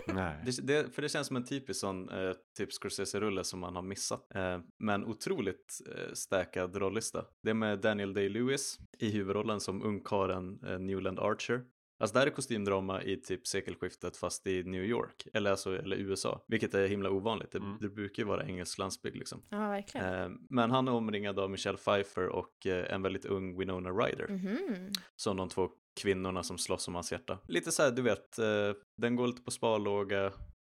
Nej. Det, det, för det känns som en typisk sån eh, typ Scorsese-rulle som man har missat. Eh, men otroligt eh, stäkad rollista. Det är med Daniel Day-Lewis i huvudrollen som ungkaren eh, Newland Archer. Alltså det här är kostymdrama i typ sekelskiftet fast i New York, eller, alltså, eller USA, vilket är himla ovanligt. Det, Mm. det brukar ju vara engelsk landsbygd liksom. Ja, verkligen. Eh, men han är omringad av Michelle Pfeiffer och eh, en väldigt ung Winona Ryder Mhm. som de två kvinnorna som slåss om hans hjärta. Lite så här, du vet, eh, den går lite på sparlåga,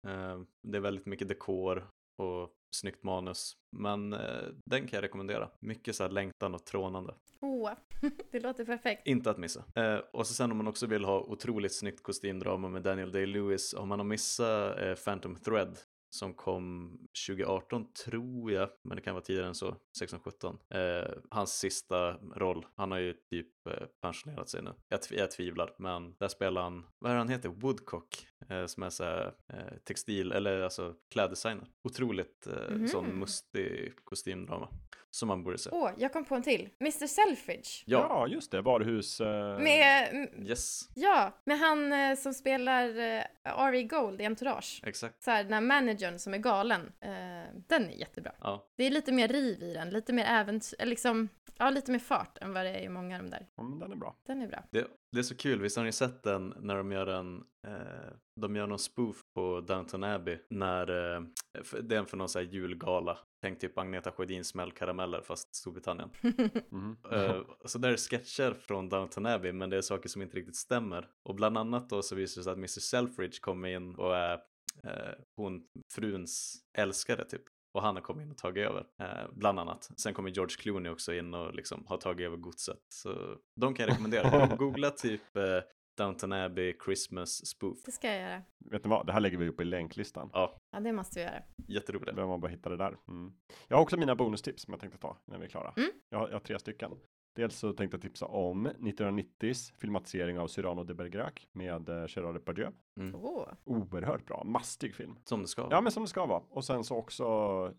eh, det är väldigt mycket dekor och snyggt manus. Men eh, den kan jag rekommendera. Mycket så här längtan och trånande. Åh, det låter perfekt. Inte att missa. Eh, och så sen om man också vill ha otroligt snyggt kostymdrama med Daniel Day-Lewis, om man har missat eh, Phantom Thread som kom 2018 tror jag, men det kan vara tidigare än så, 16-17. Eh, hans sista roll, han har ju typ eh, pensionerat sig nu. Jag, tv- jag tvivlar, men där spelar han, vad är han heter, Woodcock, som är så här, eh, textil, eller alltså kläddesigner. Otroligt eh, Mhm. sån mustig kostymdrama som man borde se. Åh, jag kom på en till. Mr Selfridge. Ja, Ja, just det. Varuhus... Eh... Med, m- yes, ja, med han eh, som spelar eh, R.E. Gold i Entourage. exakt. Så här, den här managern som är galen. Eh, den är jättebra. Ja, Det är lite mer riv i den, lite mer äventyr, eller liksom, ja lite mer fart än vad det är i många av de där. Ja, men den är bra. Den är bra. Det, det är så kul, visst har ni sett den när de gör en, eh, de gör någon spoof på Downton Abbey när, eh, för- det är för någon så här julgala, tänk typ Agneta Sjödins smällkarameller fast Storbritannien. Mhm. Eh, så där är sketcher från Downton Abbey men det är saker som inte riktigt stämmer. Och bland annat då så visar det sig att Mr Selfridge kommer in och är eh, hon, fruns älskare typ. Och han har kommit in och tagit över, eh, bland annat. Sen kommer George Clooney också in och liksom har tagit över godset. Så de kan jag rekommendera. Googla typ eh, Downton Abbey Christmas spoof. Det ska jag göra. Vet ni vad? Det här lägger vi upp i länklistan. Ja, Ja, det måste vi göra. jätteroligt. Behöver man bara hitta det där. Mm. Jag har också mina bonustips som jag tänkte ta när vi är klara. Mm. Jag, har, jag har tre stycken. Dels så tänkte jag tipsa om 1990s filmatisering av Cyrano de Bergerac med eh, Gerard Depardieu. Åh, Oerhört bra, mastig film. Som det ska. Ja, men som det ska vara. Och sen så också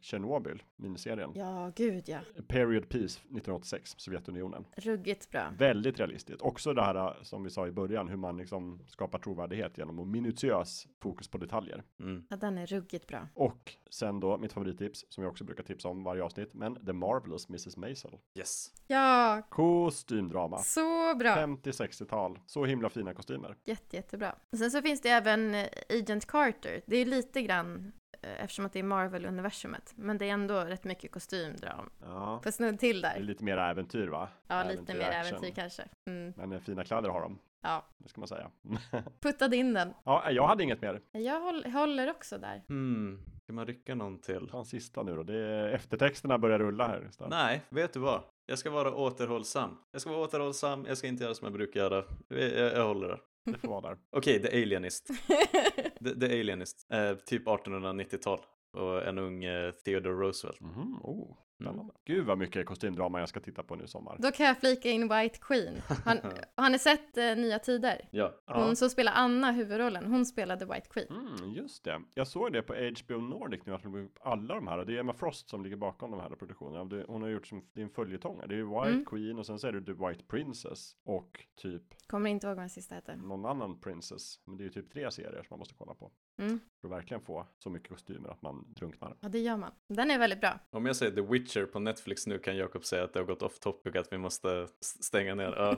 Tjernobyl, miniserien. ja gud ja. Period Peace 1986, Sovjetunionen. Ruggigt bra. Väldigt realistiskt. Också det här eh, som vi sa i början, hur man liksom skapar trovärdighet genom att minutiös fokus på detaljer. Mm. Ja, den är ruggigt bra. Och sen då mitt favorittips som jag också brukar tipsa om varje avsnitt, men The Marvelous Mrs. Maisel. Yes. Ja, Kostymdrama. så bra. 50-60-tal. Så himla fina kostymer. Jätte, jättebra. Sen så finns det även eh, Agent Carter. Det är lite grann eh, eftersom att det är Marvel-universumet. Men det är ändå rätt mycket kostymdram. Ja. Får snudd till Det är där. lite mer äventyr va? Ja, lite mer action. äventyr kanske. Mm. Men eh, fina kläder har de. Ja, Det ska man säga. puttade in den. ja, jag hade inget mer. Jag håll, håller också där. Hmm. Ska man rycka någon till? Ta en sista nu då. Det är eftertexterna börjar rulla här. Så. Nej, vet du vad? Jag ska vara återhållsam. Jag ska vara återhållsam, jag ska inte göra som jag brukar göra. Jag, jag, jag håller där. Det får vara där. Okej, The Alienist. The, The Alienist. Eh, typ 1890-tal. Och en ung eh, Theodore Roosevelt. Mhm, oh, Mm. Gud vad mycket kostymdrama jag ska titta på nu i sommar. Då kan jag flika in White Queen. Han, har ni sett eh, Nya Tider? Ja. Hon Ja. som spelar Anna huvudrollen, hon spelade White Queen. Mm, just det. Jag såg det på HBO Nordic nu att de alla de här. Och det är Emma Frost som ligger bakom de här produktionerna. Hon har gjort som, det är en följetong. Det är ju White Mm. Queen och sen så är det The White Princess. Och typ Kommer inte ihåg vad den sista heter. någon annan Princess. Men det är ju typ tre serier som man måste kolla på. Mm. För att verkligen få så mycket kostymer att man drunknar. Ja, det gör man. Den är väldigt bra. Om jag säger The Witcher på Netflix nu kan Jakob säga att det har gått off topic, att vi måste stänga ner. Ja.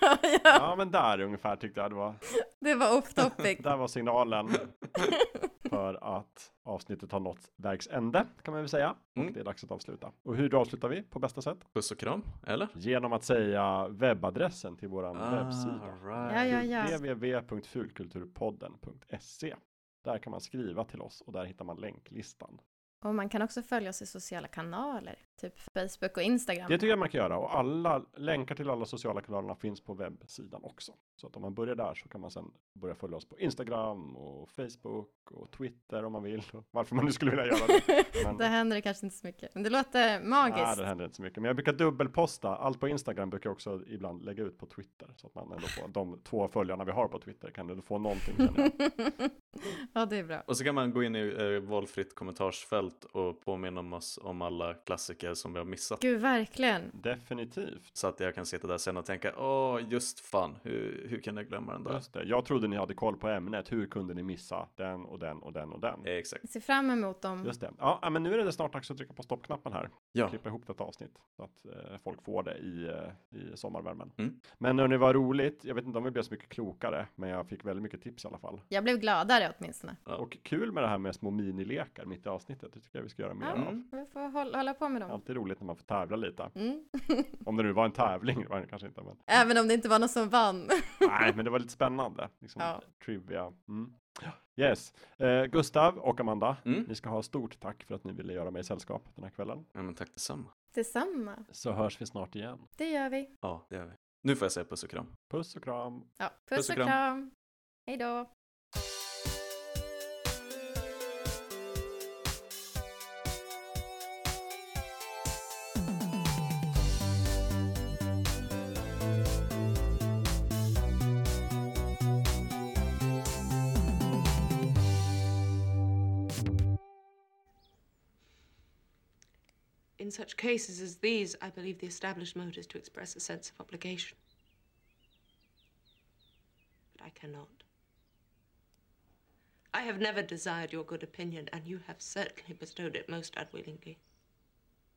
ja, ja, Ja, men där ungefär tyckte jag det var. det var off topic. Där var signalen för att avsnittet har nått vägs ände kan man väl säga. Mm. Och det är dags att avsluta. Och hur avslutar vi på bästa sätt? Puss och kram, eller? Genom att säga webbadressen till våran Ah, webbsida. Ja, ja, ja. www.fulkulturpodden.se Där kan man skriva till oss och där hittar man länklistan. Och man kan också följa oss i sociala kanaler, typ Facebook och Instagram. Det tycker jag man kan göra och alla länkar till alla sociala kanalerna finns på webbsidan också. Så att om man börjar där så kan man sen börja följa oss på Instagram och Facebook och Twitter om man vill. Varför man nu skulle vilja göra det. Men- det händer kanske inte så mycket, men det låter magiskt. Nej, det händer inte så mycket. Men jag brukar dubbelposta. Allt på Instagram brukar jag också ibland lägga ut på Twitter. Så att man ändå får, de två följarna vi har på Twitter kan ändå få någonting ja, det är bra. Och så kan man gå in i eh, valfritt kommentarsfält och påminna om oss om alla klassiker som vi har missat. Gud, verkligen. Definitivt. Så att jag kan sitta där sen och tänka, åh, just fan, hur, hur kan jag glömma den där? Just det. Jag trodde ni hade koll på ämnet. Hur kunde ni missa den och den och den och den? Exakt. Jag ser fram emot dem. Just det. Ja, men nu är det snart dags att trycka på stoppknappen här. Ja, Klippa ihop detta avsnitt så att eh, folk får det i, eh, i sommarvärmen. Mm. Men hörni, vad roligt. Jag vet inte om vi blev så mycket klokare, men jag fick väldigt mycket tips i alla fall. Jag blev gladare åtminstone. Ja. Och kul med det här med små minilekar mitt i avsnittet. Det tycker jag vi ska göra mer Ja. av. Mm. Vi får hålla, hålla på med dem. Alltid roligt när man får tävla lite. Mm. Om det nu var en tävling, det var det kanske inte. Men... Även om det inte var någon som vann. Nej, men det var lite spännande. Liksom, Ja. Trivia. Mm. Yes. Eh, Gustav och Amanda, Mm. ni ska ha stort tack för att ni ville göra mig sällskap den här kvällen. ja men tack detsamma. Detsamma. Så hörs vi snart igen. Det gör vi. Ja, det gör vi. Nu får jag säga puss och kram. Puss och kram. Ja, puss, och kram. Hej då. Such cases as these, I believe the established mode is to express a sense of obligation. But I cannot. I have never desired your good opinion, and you have certainly bestowed it most unwillingly.